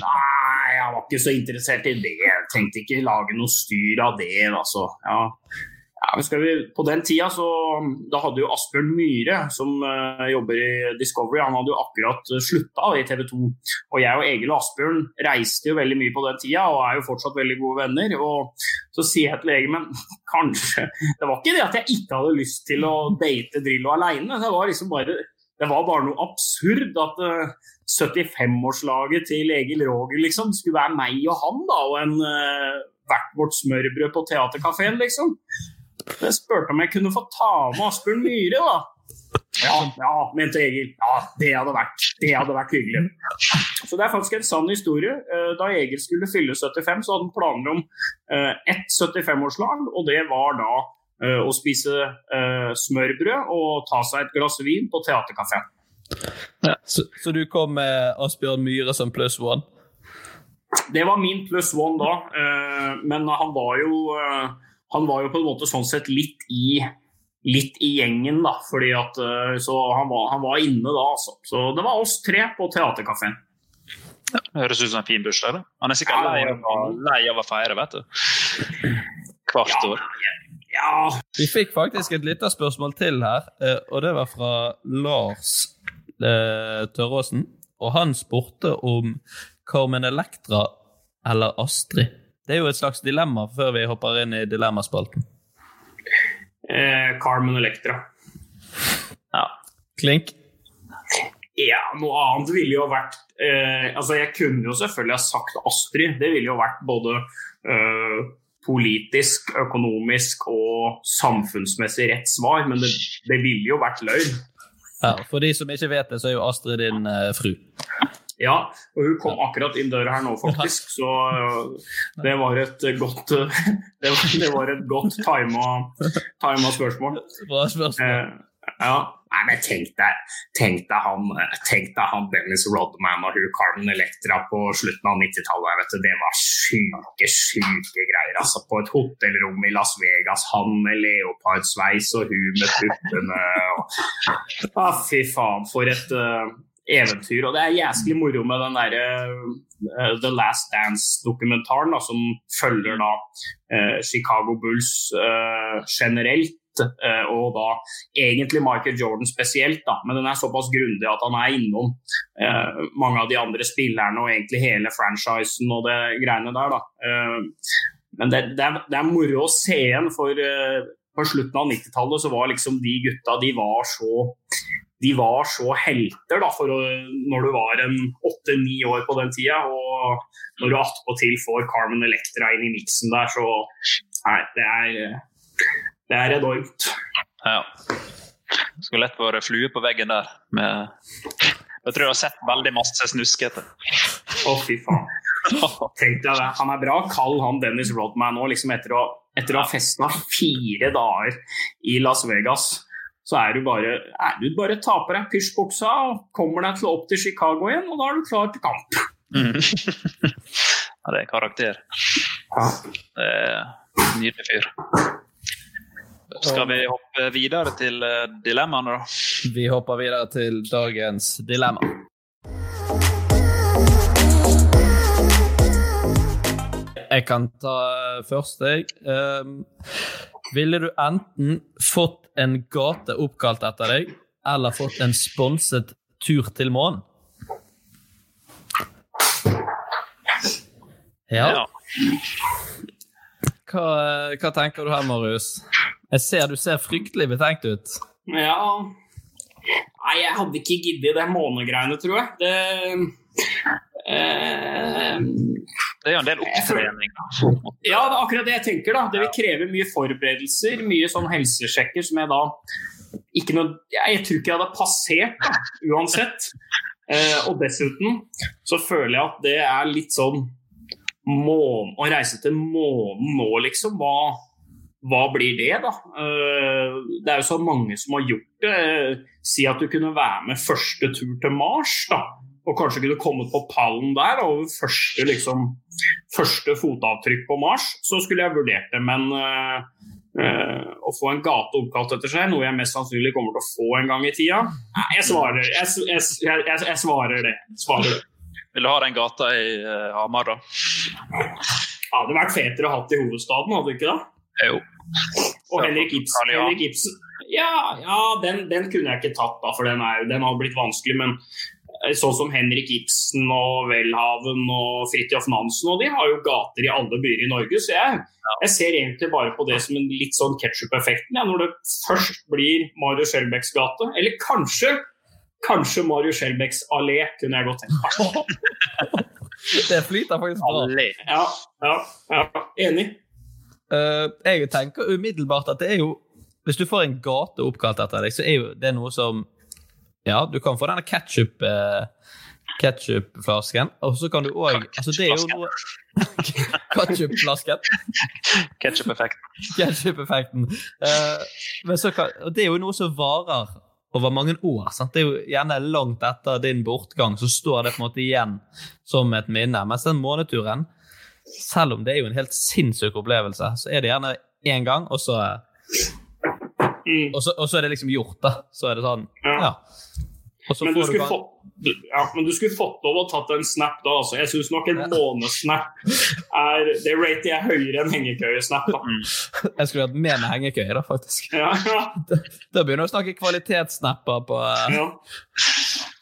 Nei, jeg var ikke så interessert i det. Jeg tenkte ikke lage noe styr av det, altså. Ja. Ja, vi, på den tida så da hadde jo Asbjørn Myhre, som uh, jobber i Discovery, han hadde jo akkurat slutta i TV 2. Og jeg og Egil og Asbjørn reiste jo veldig mye på den tida og er jo fortsatt veldig gode venner. Og så sier jeg til Egil, men *laughs* kanskje Det var ikke det at jeg ikke hadde lyst til å date Drillo aleine, det var liksom bare det var bare noe absurd at uh, 75-årslaget til Egil Roger liksom skulle være meg og han, da, og en uh, hvert vårt smørbrød på teaterkafeen, liksom. Jeg spurte om jeg kunne få ta med Asbjørn Myhre, da. Ja, ja, mente Egil. Ja, det hadde vært, det hadde vært hyggelig. Så det er faktisk en sann historie. Eh, Da Egil skulle fylle 75, så hadde han planer om eh, ett 75-årslag, og det var da eh, å spise smørbrød og ta seg et glass vin på Theatercaféen. Så, så du kom med Asbjørn Myhre som pluss one? Det var min pluss one da, men han var jo han var jo på en måte sånn sett litt i, litt i gjengen, da. Fordi at, eh, så han var, han var inne da, altså. Så det var oss tre på Theatercaféen. Det høres ut som en fin bursdag. da. Han er sikkert Ja, lei av, lei av å feire, vet du. Hvert år. Ja Vi fikk faktisk et lite spørsmål til her, eh, og det var fra Lars eh, Tørråsen. Og han spurte om Carmen Electra eller Astrid. Det er jo et slags dilemma før vi hopper inn i dilemmaspalten. eh, Carmen Electra. Ja. Klink. Ja, noe annet ville jo vært eh, Altså, jeg kunne jo selvfølgelig ha sagt Astrid. Det ville jo vært både eh, politisk, økonomisk og samfunnsmessig rett svar, men det, det ville jo vært løgn. Ja, for de som ikke vet det, så er jo Astrid din eh, fru. Ja, og hun kom akkurat inn døra her nå, faktisk, så det var et godt *laughs* Det var, det var et godt tima, tima spørsmål. Bra spørsmål. Eh, ja. Nei, men tenk deg, tenk deg han, tenk deg han Dennis Rodman og hun Carmen Electra på slutten av 90-tallet. Det var syke, syke greier. altså På et hotellrom i Las Vegas, han med leopardsveis og hun med puppene. Og... Ah, fy faen, for et øh, eventyr. Og det er jæsklig moro med den derre uh, The Last Dance-dokumentaren som følger da uh, Chicago Bulls uh, generelt. eh, og da egentlig Michael Jordan spesielt, da, men den er såpass grundig at han er innom eh, mange av de andre spillerne og egentlig hele franchisen og det greiene der. da. Eh, men det, det, er, det er moro å se igjen, for eh, på slutten av 90-tallet så var liksom de gutta de var så de var så helter da, for å, når du var en åtte-ni år på den tida. Og når du attpåtil får Carmen Electra inn i miksen der, så Nei, det er, det er enormt. ja. Skulle lett vært flue på veggen der. Med... Jeg tror jeg har sett veldig masse snuskete. Å, fy faen. Tenk deg det. Han er bra kald, han Dennis Rodman nå, liksom etter å, etter å ha festa fire dager i Las Vegas. Så er du bare, er du bare taper på deg pysjbuksa og kommer deg til opp til Chicago igjen, og da er du klar til kamp. Mm. *laughs* ja, det er karakter. Det er nydelig fyr. Skal vi hoppe videre til eh, dilemmaene, da? Vi hopper videre til dagens dilemma. Jeg kan ta eh, først, jeg. Ville du enten fått en gate oppkalt etter deg, eller fått en sponset tur til månen? Ja. Ja. Hva, hva tenker du her, Marius? Jeg ser du ser fryktelig betenkt ut. Ja Nei, jeg hadde ikke giddet det månegreiene, tror jeg. Det eh, Det er jo en del opptrening. Ja, det er akkurat det jeg tenker. da. Det vil kreve mye forberedelser, mye sånn helsesjekker som jeg da ikke noe, Jeg tror ikke jeg hadde passert, da, uansett. Eh, og dessuten så føler jeg at det er litt sånn mån, Å reise til månen nå, liksom, hva, hva blir det, da? Eh, det er jo så mange som har gjort det. Eh, Si at du kunne være med første tur til Mars, da. Og kanskje kunne kommet på pallen der over første, liksom, første fotavtrykk på Mars. Så skulle jeg vurdert det. Men eh, eh, å få en gate oppkalt etter seg, noe jeg mest sannsynlig kommer til å få en gang i tida, Nei, jeg svarer, jeg, jeg, jeg, jeg, svarer det. Svarer det. Vil du ha den gata i uh, Hamar, da? Det hadde vært fetere å ha i hovedstaden, hadde det ikke det? Jo. Og Henrik Ibsen. Henrik Ibsen. Ja, ja den, den kunne jeg ikke tatt, da, for den, er, den har blitt vanskelig. Men sånn som Henrik Ibsen og Welhaven og Fridtjof Nansen, og de har jo gater i alle byer i Norge. Så jeg, jeg ser egentlig bare på det som en litt sånn ketsjup-effekten. Ja, når det først blir Mario Skjelbæks gate, eller kanskje Kanskje Mario Skjelbæks allé, kunne jeg godt tenkt meg. *laughs* Det flyter faktisk bra. Ja, ja, ja, enig. Uh, jeg tenker umiddelbart at det er jo Hvis du får en gate oppkalt etter deg, så er jo det noe som Ja, du kan få denne ketchup uh, Ketchupflasken, og så kan du òg altså Det er jo noe Ketchupflasken. *laughs* Ketchup-effekt. Ketchup-effekten. Eh, kan, det er jo noe som varer over mange år. Sant? Det er jo gjerne langt etter din bortgang, så står det på en måte igjen som et minne. Mens den måneturen, selv om det er jo en helt sinnssyk opplevelse, så er det gjerne én gang, og så, Mm. og, så, og så er det liksom gjort, da. Så er det sånn, Ja. ja. Men du du få, ja, men du skulle fått lov å tatt en snap da. Altså. Jeg syns nok en månesnap er Det rater jeg høyere enn hengekøyesnap. da. Jeg skulle hatt med meg hengekøye, da, faktisk. Ja, *laughs* da, Da begynner vi å snakke kvalitetssnapper på, eh, ja.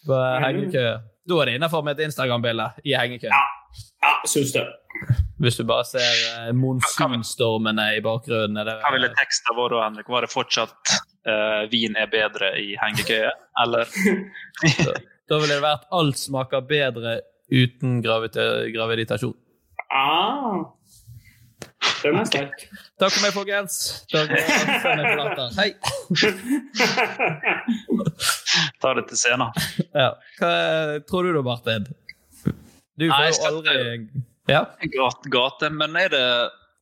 på hengekøye. Da er det innafor med et Instagram-bilde i hengekøye. ja syns det. Hvis du bare ser eh, monsunstormene i bakgrunnen. Er det, Hva ville teksten vår da, Henrik? Var det fortsatt eh, 'vin er bedre i hengekøye', eller? *laughs* Da ville det vært 'alt smaker bedre uten graviditasjon'. Ah. Den er sterk. Takk for meg, folkens. Da. *laughs* Hei! *laughs* Ta det til scenen. Ja. Hva tror du da, Martin? Du Nei, får jo skal aldri Ja? Gate, gate, men er det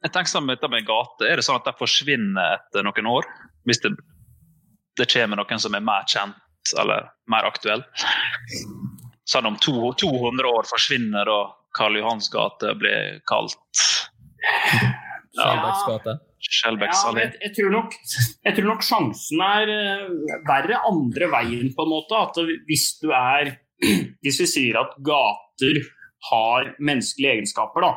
jeg tenker sånn med en gate, Er det sånn at det forsvinner etter noen år? Hvis det, det kommer noen som er mer kjent eller mer aktuell? Sånn om to, 200 år forsvinner da Karl Johans gate blir kalt Skjelbæks gate? Ja, jeg, jeg, tror nok, jeg tror nok sjansen er eh, verre andre veien, på en måte. At hvis du er *clears throat* Hvis vi sier at gater har menneskelige egenskaper, da,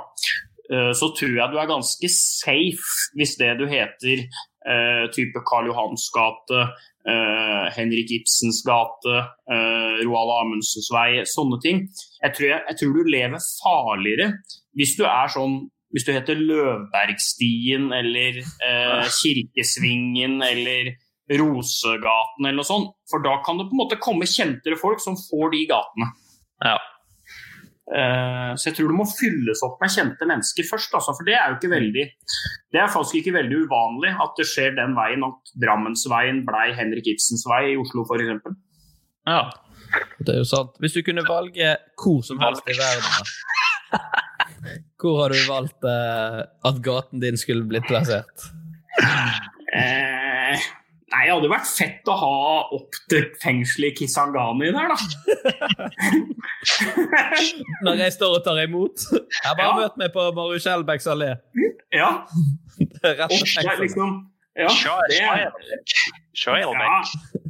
eh, så tror jeg du er ganske safe hvis det du heter eh, type Karl Johans gate, eh, Henrik Ibsens gate, eh, Roald Amundsens vei, sånne ting. Jeg tror, jeg, jeg tror du lever farligere hvis du er sånn hvis du heter Løvbergstien eller eh, Kirkesvingen eller Rosegaten eller noe sånt. For da kan det på en måte komme kjentere folk som får de gatene. Ja. Eh, så jeg tror det må fylles opp med kjente mennesker først. Altså, for det er jo ikke veldig Det er faktisk ikke veldig uvanlig at det skjer den veien at Drammensveien blei Henrik Ibsens vei i Oslo f.eks. ja. Det er jo sant. Hvis du kunne valge hvor som helst i verden, hvor har du valgt eh, at gaten din skulle blitt plassert? Eh, nei, det hadde vært fett å ha opp til fengselet i Kisangani der, da. *laughs* Når jeg står og tar imot? Jeg bare Ja. møtt meg på Maru Skjelbæks allé. ja. Rett Og er fengselet. liksom ja, det er, ja.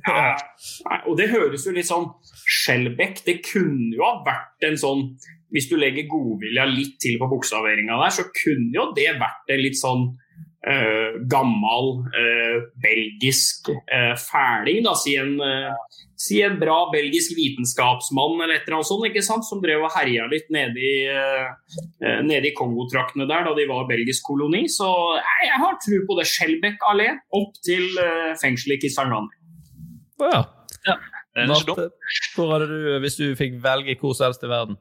Nei, Og det høres jo litt sånn Skjelbæk, det kunne jo ha vært en sånn Hvis du legger godvilja litt til på bokstaveringa der, så kunne jo det vært en litt sånn eh, gammel eh, belgisk eh, fæling, da. Si en, eh, si en bra belgisk vitenskapsmann eller et eller annet sånt, ikke sant? som drev og herja litt nede i, uh, nede i Kongotraktene der da de var belgisk koloni. Så jeg, jeg har tro på det. Skjelbekk allé opp til uh, fengselet i Kisangani. Ja. Dumt. Marte, hvor hadde du, hvis du fikk velge hvor som helst i verden?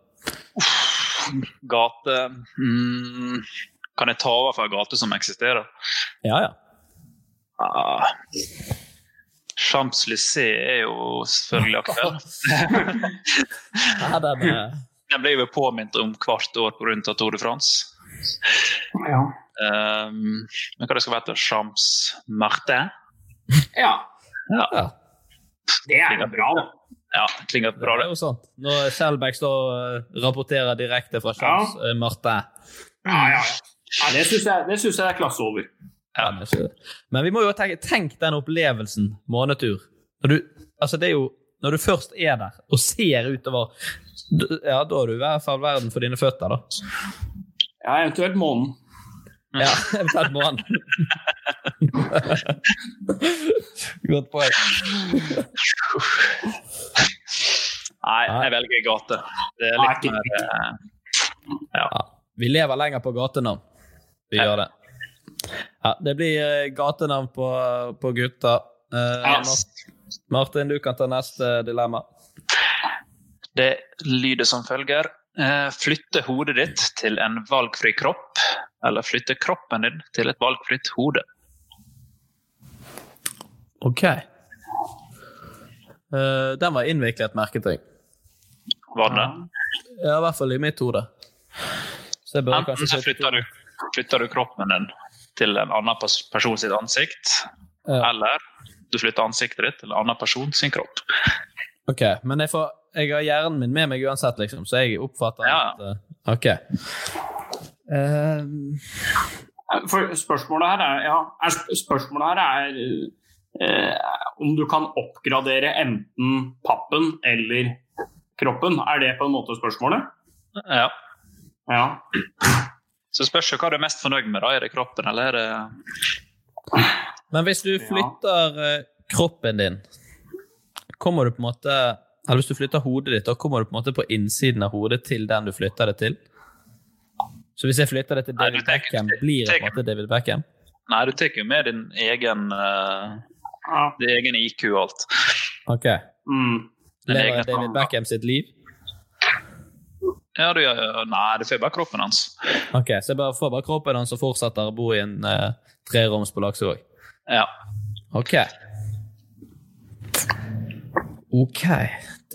Gate mm, Kan jeg ta over for en gate som eksisterer? Ja, ja. Ah. Champs-Élysées er jo selvfølgelig aktuell. *laughs* ja den, eh, Den blir jo påminnet om hvert år pga. Tour de France. Ja. Um, men hva det skal hete? Champs-Martin? ja. Ja. ja. Det er jo bra, da. ja, det klinger bra, Det det er jo sant. Når Selbekk står og rapporterer direkte fra Champs eh. Ja, ja, ja. Ja det syns jeg, det synes jeg er klasse over. Ja, men vi må jo tenke tenk den opplevelsen, månetur. Når du, altså det er jo, når du først er der og ser utover Ja, da er du i hvert fall verden for dine føtter, da. Ja, eventuelt månen. Ja, *laughs* eventuelt månen. *laughs* Godt poeng. Nei, jeg velger gate. Det er litt mer ja. Ja. Vi lever lenger på gatenavn. Vi Ja. gjør det. Ja, det blir eh, gatenavn på, på gutta. Eh, Martin, du kan ta neste dilemma. Det lyder som følger. Eh, Flytte hodet ditt til en valgfri kropp, eller flytte kroppen din til et valgfritt hode. OK. Eh, den var innviklet, merket jeg. Var det? Ja, i hvert fall i mitt hode. Så Enten så flytter du, flytter du kroppen din til en annen person sitt ansikt, Ja. eller du flytter ansiktet ditt til en annen person sin kropp. OK, men jeg, får, jeg har hjernen min med meg uansett, liksom, så jeg oppfatter Ja. at eh, OK. Uh... For spørsmålet her er, ja, er spørsmålet her er eh, om du kan oppgradere enten pappen eller kroppen? Er det på en måte spørsmålet? Ja. Ja. Så spørs jo hva du er mest fornøyd med. da, Er det kroppen, eller er det Men hvis du flytter ja. kroppen din, kommer du på en måte Eller hvis du flytter hodet ditt, da kommer du på en måte på innsiden av hodet til den du flytter det til? Så hvis jeg flytter det til David Nei, tenker- Beckham, blir det på en måte David Beckham? Nei, du tar jo med din egen uh, din egen IQ og alt. Ok. Mm. Lever David. Beckham sitt liv? Ja, du gjør Nei, du får bare kroppen hans. Ok, Så jeg bare får bare kroppen hans og fortsetter å bo i en uh, treroms på Laksevåg? Ja. Ok. Ok,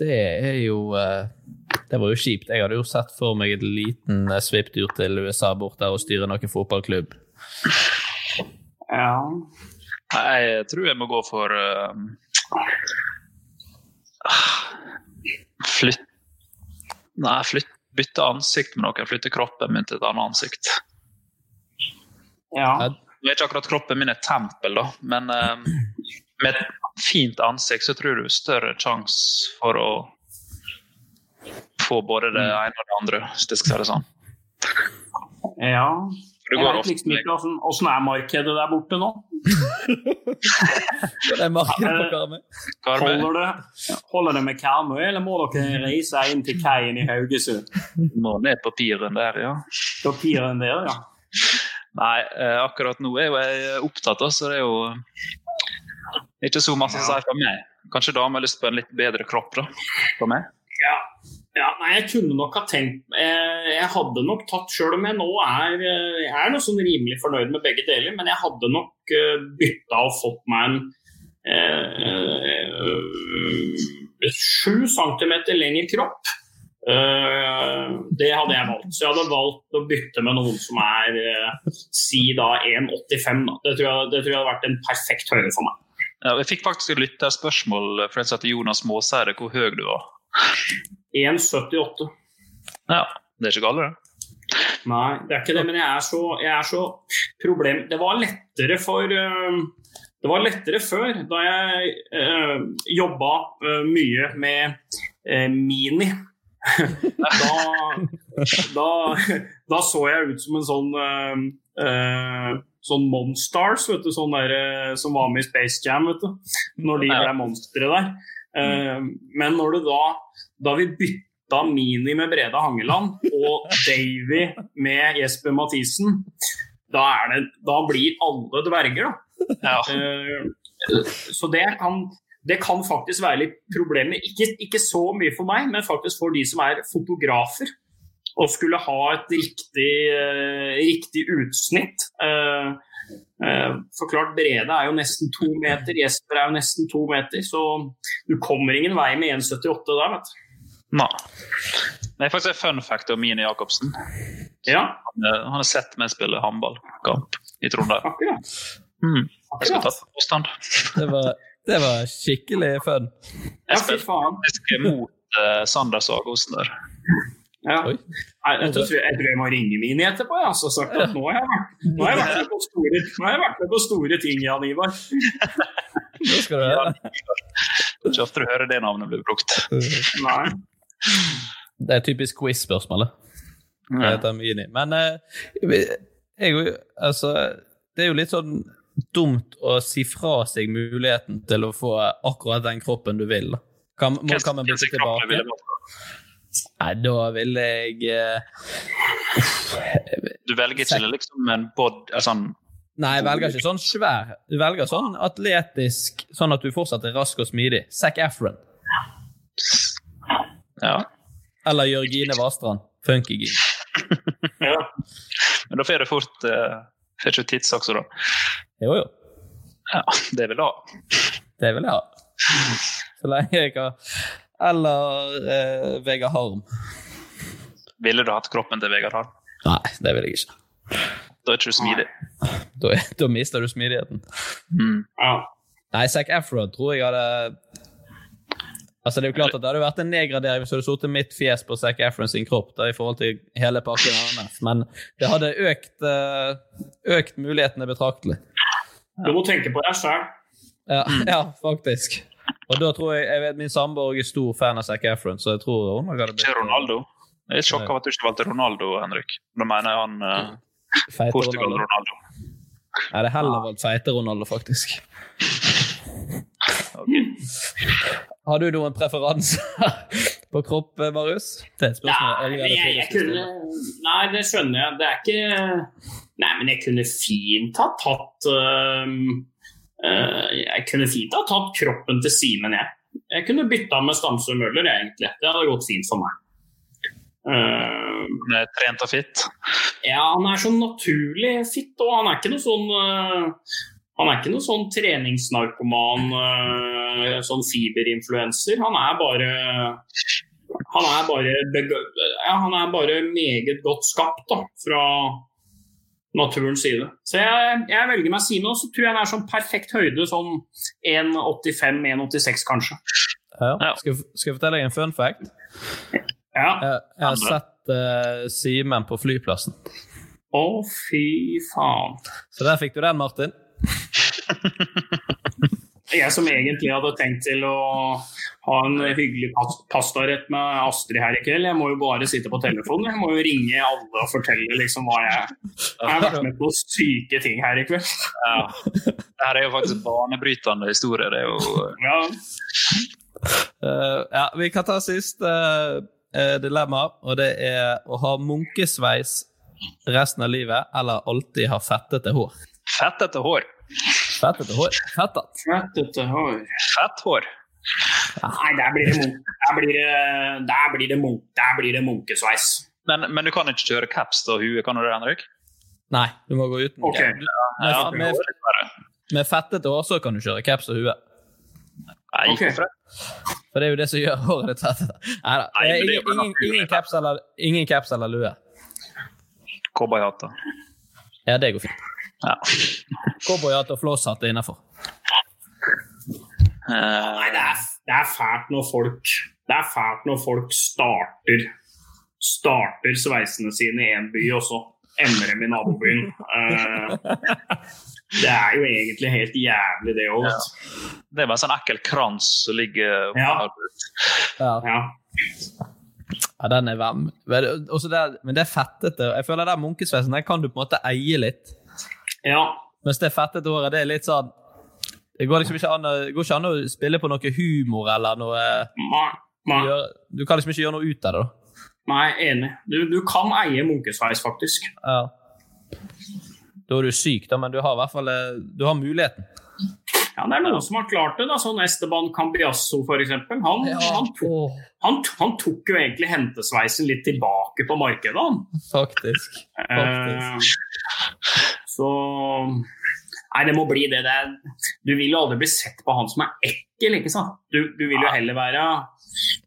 det er jo uh, Det var jo kjipt. Jeg hadde jo sett for meg en liten uh, svipptur til USA bort der og styre noen fotballklubb. ja. Jeg tror jeg må gå for uh, Flytt Nei, flytt, bytte ansikt med noen. Flytte kroppen min til et annet ansikt. ja. Nå er ikke akkurat kroppen min et tempel, da, men eh, med et fint ansikt så tror du større sjanse for å få både det ene og det andre, hvis jeg skal si det sånn. ja. Det Jeg vet liksom ikke åssen altså, er markedet der borte nå. *laughs* Det er markedet på Karmøy. Holder det, holder det med Karmøy, eller må dere reise inn til kaien i Haugesund? Må ned på piren der, ja. Papiren der, ja. Nei, eh, akkurat nå er jo jeg opptatt, da, så det er jo ikke så masse å si for meg. Kanskje damer har lyst på en litt bedre kropp, da. For meg. Ja. Ja. Nei, jeg kunne nok ha tenkt eh, Jeg hadde nok tatt, sjøl om jeg nå er eh, Jeg er noe sånn rimelig fornøyd med begge deler, men jeg hadde nok uh, bytta og fått meg en eh, sju centimeter lengre kropp. Eh, det hadde jeg valgt. Så jeg hadde valgt å bytte med noen som er eh, si da 1,85. Det, tror jeg- det tror jeg hadde vært en perfekt høyde for meg. Ja, jeg fikk faktisk et lytterspørsmål fra Jonas Måseide, hvor høy du var. 1,78. Ja, det er ikke galt, det. Nei, det er ikke det, men jeg er så, jeg er så problem... Det var lettere for øh, Det var lettere før, da jeg øh, jobba øh, mye med øh, Mini. da, da, da så jeg ut som en sånn øh, Sånn Monstars, vet du, sånn der, som var med i Space Jam, vet du. Når de ble monstre der. Eh, men når du da Da vi bytta Mini med Brede Hangeland og Davy med Jesper Mathisen, da, det, da blir alle dverger, da. Ja. Eh, så det kan, det kan faktisk være litt problemer. Ikke, ikke så mye for meg, men faktisk for de som er fotografer. Og skulle ha et riktig, eh, riktig utsnitt. Eh, eh, for klart, Brede er jo nesten to meter, Jesper er jo nesten to meter. Så du kommer ingen vei med 1,78 der, vet du. Nei. Det er faktisk en fun fact om Mini Jacobsen. Ja, Han han har sett meg spille håndballkamp i Trondheim. akkurat. Mm. Jeg skal ta akkurat. Det var, det var skikkelig fun. Jeg spilte faktisk mot uh, Sander Sagosen der. Ja. Oi. Nei, jeg, tror, jeg tror jeg må ringe Mini etterpå. Jeg, altså, sagt at nå har jeg vært, nå har jeg vært, med, på store, nå har jeg vært med på store ting, Jan Ivar. Nå skal du høre. Det ikke ofte du hører det navnet bli brukt. Nei. Det er typisk quiz-spørsmålet. Det heter Mini. Men eh, jeg, altså, det er jo litt sånn dumt å si fra seg muligheten til å få akkurat den kroppen du vil. Kan, må, kan man vil tilbake? Nei, da vil jeg uh, Du velger ikke liksom en bod... eh, Sånn, Nei, jeg velger ikke sånn svær. Du velger sånn atletisk, sånn at du fortsatt er rask og smidig. Zac Efron. ja. Eller Jørgine Vastrand. Funkygine. *laughs* Ja. Men da får du fort uh, Får ikke tids da. Jo, jo. Ja, det vil jeg ha. Det vil jeg ha. Så lenge jeg har Eller eh, Vegard Harm. Ville du hatt kroppen til Vegard Harm? Nei, det vil jeg ikke. Da er ikke du smidig. Da, da mister du smidigheten. Mm. Ja. Nei, Zac Efron tror jeg hadde Altså, Det er jo klart at det hadde vært en nedgradering hvis du hadde sittet mitt fjes på Zac Efron sin kropp da, i forhold til hele pakken hans, men det hadde økt, eh, økt mulighetene betraktelig. Du må tenke på deg sjøl. Ja, *laughs* ja, faktisk. Og da tror jeg, jeg vet Min samboer er stor fan av Zac Efron, så jeg tror hun hadde blitt Ikke Ronaldo. Jeg er sjokka over at du ikke valgte Ronaldo, Henrik. Da mener jeg han uh, Feite Portugal Ronaldo. Ronaldo. Jeg hadde heller valgt feite Ronaldo, faktisk. *laughs* Har du noen preferanser *laughs* på kropp, eh, Marius? Det er et spørsmål Nei, jeg jeg, kunne, nei, det skjønner jeg. Det er ikke Nei, men jeg kunne fint ha tatt øh, Jeg kunne fint ha tatt kroppen til Simen, jeg. Jeg kunne bytta med Stamsø Møller, egentlig. Det hadde gått fint for meg. Uh, Han er trent og fitt? ja, han er sånn naturlig fitt. og han er ikke noe sånn uh, Han er ikke noe sånn treningsnarkoman, uh, sånn fiberinfluenser. Han er bare han er bare, ja, han er bare meget godt skapt da, fra naturens side. Så jeg, jeg velger meg Sino, så tror jeg den er sånn perfekt høyde, sånn 1,85-1,86 kanskje. Ja. Skal, jeg- skal jeg fortelle deg en fun fact? Ja. Jeg, jeg har sett uh, Simen på flyplassen. Å, fy faen. Så der fikk du den, Martin. *laughs* Jeg som egentlig hadde tenkt til å ha en hyggelig pas pastarett med Astrid her i kveld, jeg må jo bare sitte på telefonen. Jeg må jo ringe alle og fortelle liksom hva jeg Jeg har vært med på syke ting her i kveld. Ja. Det her er jo faktisk banebrytende historie. Det er jo Ja. Uh, ja, vi kan ta siste uh, dilemma, og det er å ha munkesveis resten av livet, eller alltid ha fettete hår. fettete hår. Fettete hår? Fettet. Fettete hår. Fett hår. Nei, der blir det, munk der blir det, der blir det, munk der blir det munkesveis. Men, men du kan ikke kjøre caps og hue, kan du det, Henrik? Nei, du må gå uten. Ok. Du, med, Ja, med, med fettete hår så kan du kjøre caps og hue. Nei, okay. For det er jo det som gjør håret ditt fettete. Nei, da. Ingen, ingen, ingen, caps eller, ingen caps eller lue. Cowboyhatt. da. Ja, det går fint. Ja. Cowboyhatt og flosshatt er innafor. Uh, Nei, det er, det er fælt når folk Det er fælt når folk starter starter sveisene sine i én by, og så ender dem i nabobyen. Uh, det er jo egentlig helt jævlig, det òg. det er bare en sånn ekkel krans som ligger Ja. Ja. Ja. ja, den er varm. Men det er fettete. Jeg føler den munkesveisen den kan du på en måte eie litt. Ja. Mens det fettete håret, det er litt sånn Det går liksom ikke an, går ikke an å spille på noe humor eller noe Nei, Du kan liksom ikke gjøre noe ut av det, da. nei enig. Du, du kan eie munkesveis, faktisk. Ja. Da er du syk, da, men du har i hvert fall eh, Du har muligheten. Ja, Det er noen som har klart det. da, Sånn Esteban Cambiasso, f.eks. Han, han, tok- han, han tok jo egentlig hentesveisen litt tilbake på markedet, han. Faktisk. Faktisk. Eh, så Nei, det må bli det. det er, du vil jo aldri bli sett på han som er ekkel, ikke sant? Du, du vil jo heller være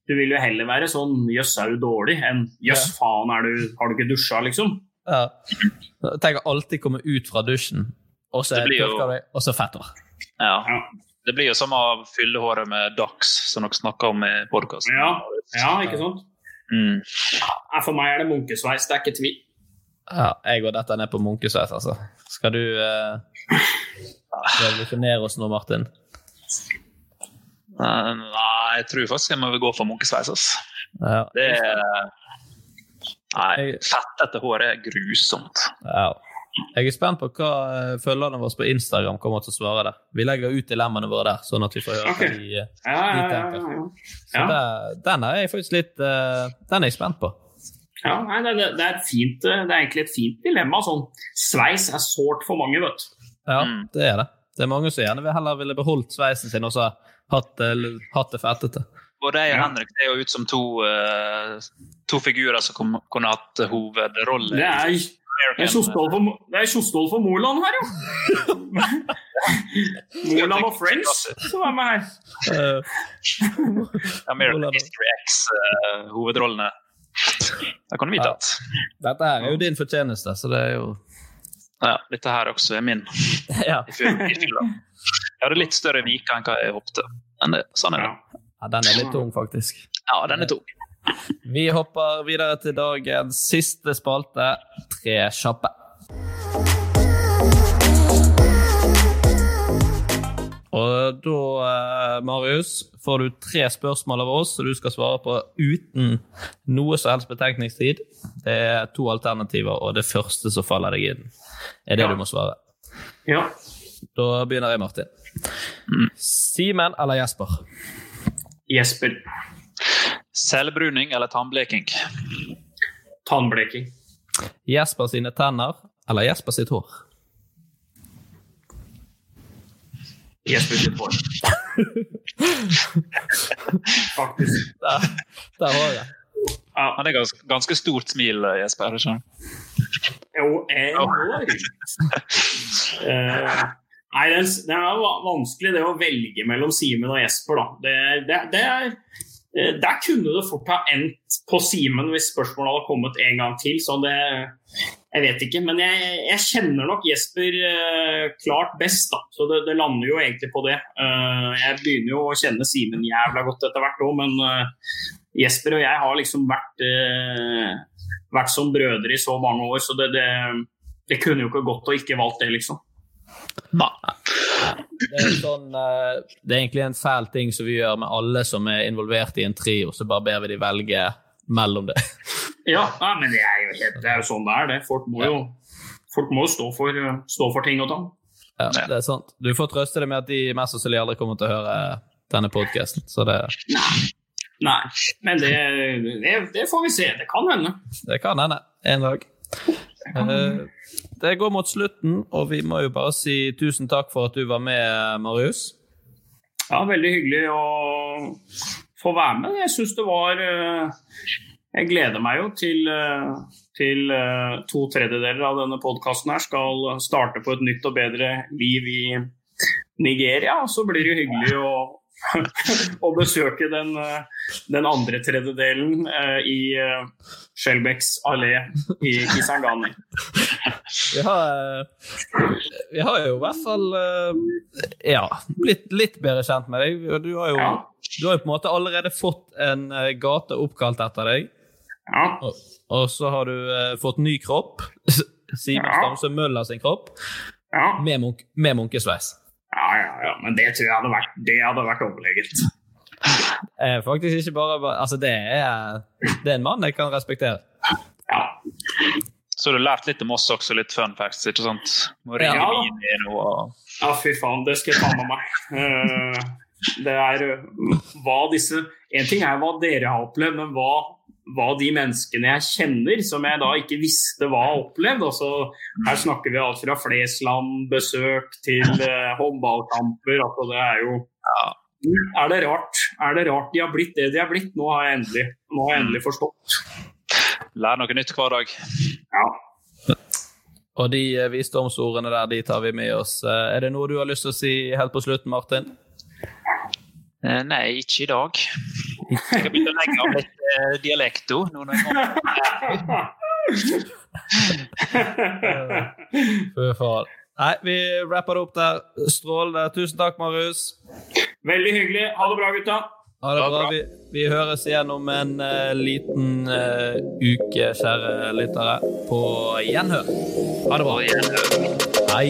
du vil jo heller være sånn 'jøss, er du dårlig?' enn 'jøss, faen, er du, har du ikke dusja', liksom. Ja. Jeg tenker alltid komme ut fra dusjen, og så tørker du deg, og så fett hår. Ja. Ja, Det blir jo som å fylle håret med Dax, som dere snakka om i podkasten. ja, ja ikke sant? Mm. For meg er det munkesveis, det er ikke tvil. Ja, jeg går dette ned på munkesveis, altså. Skal du eh, revolusjonere oss nå, Martin? Nei, jeg tror faktisk jeg må gå for munkesveis. Altså. Ja. Det er Nei, fettete hår er grusomt. ja. Jeg er spent på hva eh, følgerne våre på Instagram kommer til å svare der. Vi legger ut dilemmaene våre der, sånn at vi får høre okay. hva de eh, Ja, ja, ja, tenker. ja, ja. Så Ja. det, den er jeg faktisk litt eh, Den er jeg spent på. Ja, nei, det, det, er fint, det er egentlig et fint dilemma. Sånn. Sveis er sårt for mange, vet du. Ja, Mm. det er det. Det er mange som gjerne vil heller ville beholdt sveisen sin og så hatt, hatt det fettete. Både jeg og. Henrik ser jo ut som to, to figurer som kunne hatt hovedrolle. Det er, det er Kjostolf og, for Moland her, jo! *laughs* Moland og Friends som er med her. Eh, American History X-hovedrollene. Det kan vi Ja. at dette her er jo din fortjeneste, så det er jo Ja, dette her også er min. *laughs* Ja. Jeg hadde litt større vike enn hva jeg håpte. Men det, sånn er det. Ja. ja den er litt tung, faktisk. Ja, den er tung. Vi hopper videre til dagens siste spalte, Tre kjappe. Og da eh, Marius, får du tre spørsmål av oss som du skal svare på uten noe som helst betenkningstid. Det er to alternativer, og det første som faller deg inn, er det Ja. du må svare. Ja. Da begynner jeg, Martin. Simen eller Jesper? Jesper. Selvbruning eller tannbleking? Tannbleking. Jesper sine tenner eller Jesper sitt hår? Jesper sitt hår. *laughs* Faktisk. Der, der var det. Ja. Han er ganske, ganske stort smil, Jesper. er det ikke? Jo, enormt. *laughs* Eh, nei, det er, det er vanskelig det å velge mellom Simen og Jesper, da. Det, det, det er, eh, der kunne det fort ha endt på Simen hvis spørsmålet hadde kommet en gang til. Så det Jeg vet ikke. Men jeg, jeg kjenner nok Jesper eh, klart best, da. Så det, det lander jo egentlig på det. Eh, jeg begynner jo å kjenne Simen jævla godt etter hvert òg, men eh, Jesper og jeg har liksom vært eh, vært som brødre i så mange år, så det, det, det kunne jo ikke gått å ikke valgt det, liksom. Nei. Det er, sånn, eh, det er egentlig en fæl ting som vi gjør med alle som er involvert i en trio, så bare ber vi de velge mellom det. Ja, ja, men det er jo helt, det er jo sånn det er. det. Folk må jo, folk må jo stå, for, stå for ting og tang. Ja, det er sant. Du får trøste deg med at de mest sannsynlig aldri kommer til å høre denne podkasten, så det, Nei, men det, det, det får vi se. Det kan hende. det kan hende en dag. Eh, Det går mot slutten, og vi må jo bare si tusen takk for at du var med, Marius. Ja, veldig hyggelig å få være med. Jeg syns det var eh, Jeg gleder meg jo til, eh, til to tredjedeler av denne podkasten her skal starte på et nytt og bedre liv i Nigeria. Så blir det jo hyggelig å, *laughs* å besøke den, eh, den andre tredjedelen eh, i uh, Shelbecks allé i Kisangani. Vi har, eh, vi har jo i hvert fall eh, ja, blitt litt bedre kjent med deg. Du har jo, Ja. du har jo på en måte allerede fått en eh, gate oppkalt etter deg. Ja. Og, og så har du eh, fått ny kropp. *laughs* Simen Ja. Stamsø Møller sin kropp, Ja. med, munk med munkesveis. Ja, ja, ja, men det tror jeg hadde vært, det hadde vært overlegent. *laughs* Eh, faktisk ikke bare Altså, det er, det er en mann jeg kan respektere. Ja. Så du har lært litt om oss også, litt fun facts, ikke sant? Må Ja. noe og Ja, fy faen, det skal jeg ta med meg. Eh, Det er eh, hva disse En ting er hva dere har opplevd, men hva, hva de menneskene jeg kjenner, som jeg da ikke visste hva opplevd. Altså, her snakker vi alt fra Flesland-besøk til *laughs* eh, håndballkamper. Altså, det er jo er det, rart, er det rart de har blitt det de har blitt? Nå har jeg endelig, nå har jeg endelig forstått. lære noe nytt hver dag. Ja. Og de eh, visdomsordene der, de tar vi med oss. Eh, Er det noe du har lyst til å si helt på slutten, Martin? Eh, nei, ikke i dag. Jeg har begynt å legge av litt eh, dialekto. nå når jeg *laughs* Fy faen. Nei, vi rapper det opp der. Strålende. Tusen takk, Marius. Veldig hyggelig. Ha det bra, gutta. Ha det bra. Vi, vi høres igjen om en uh, liten uh, uke, kjære lyttere. På gjenhør. Ha det bra. Hei.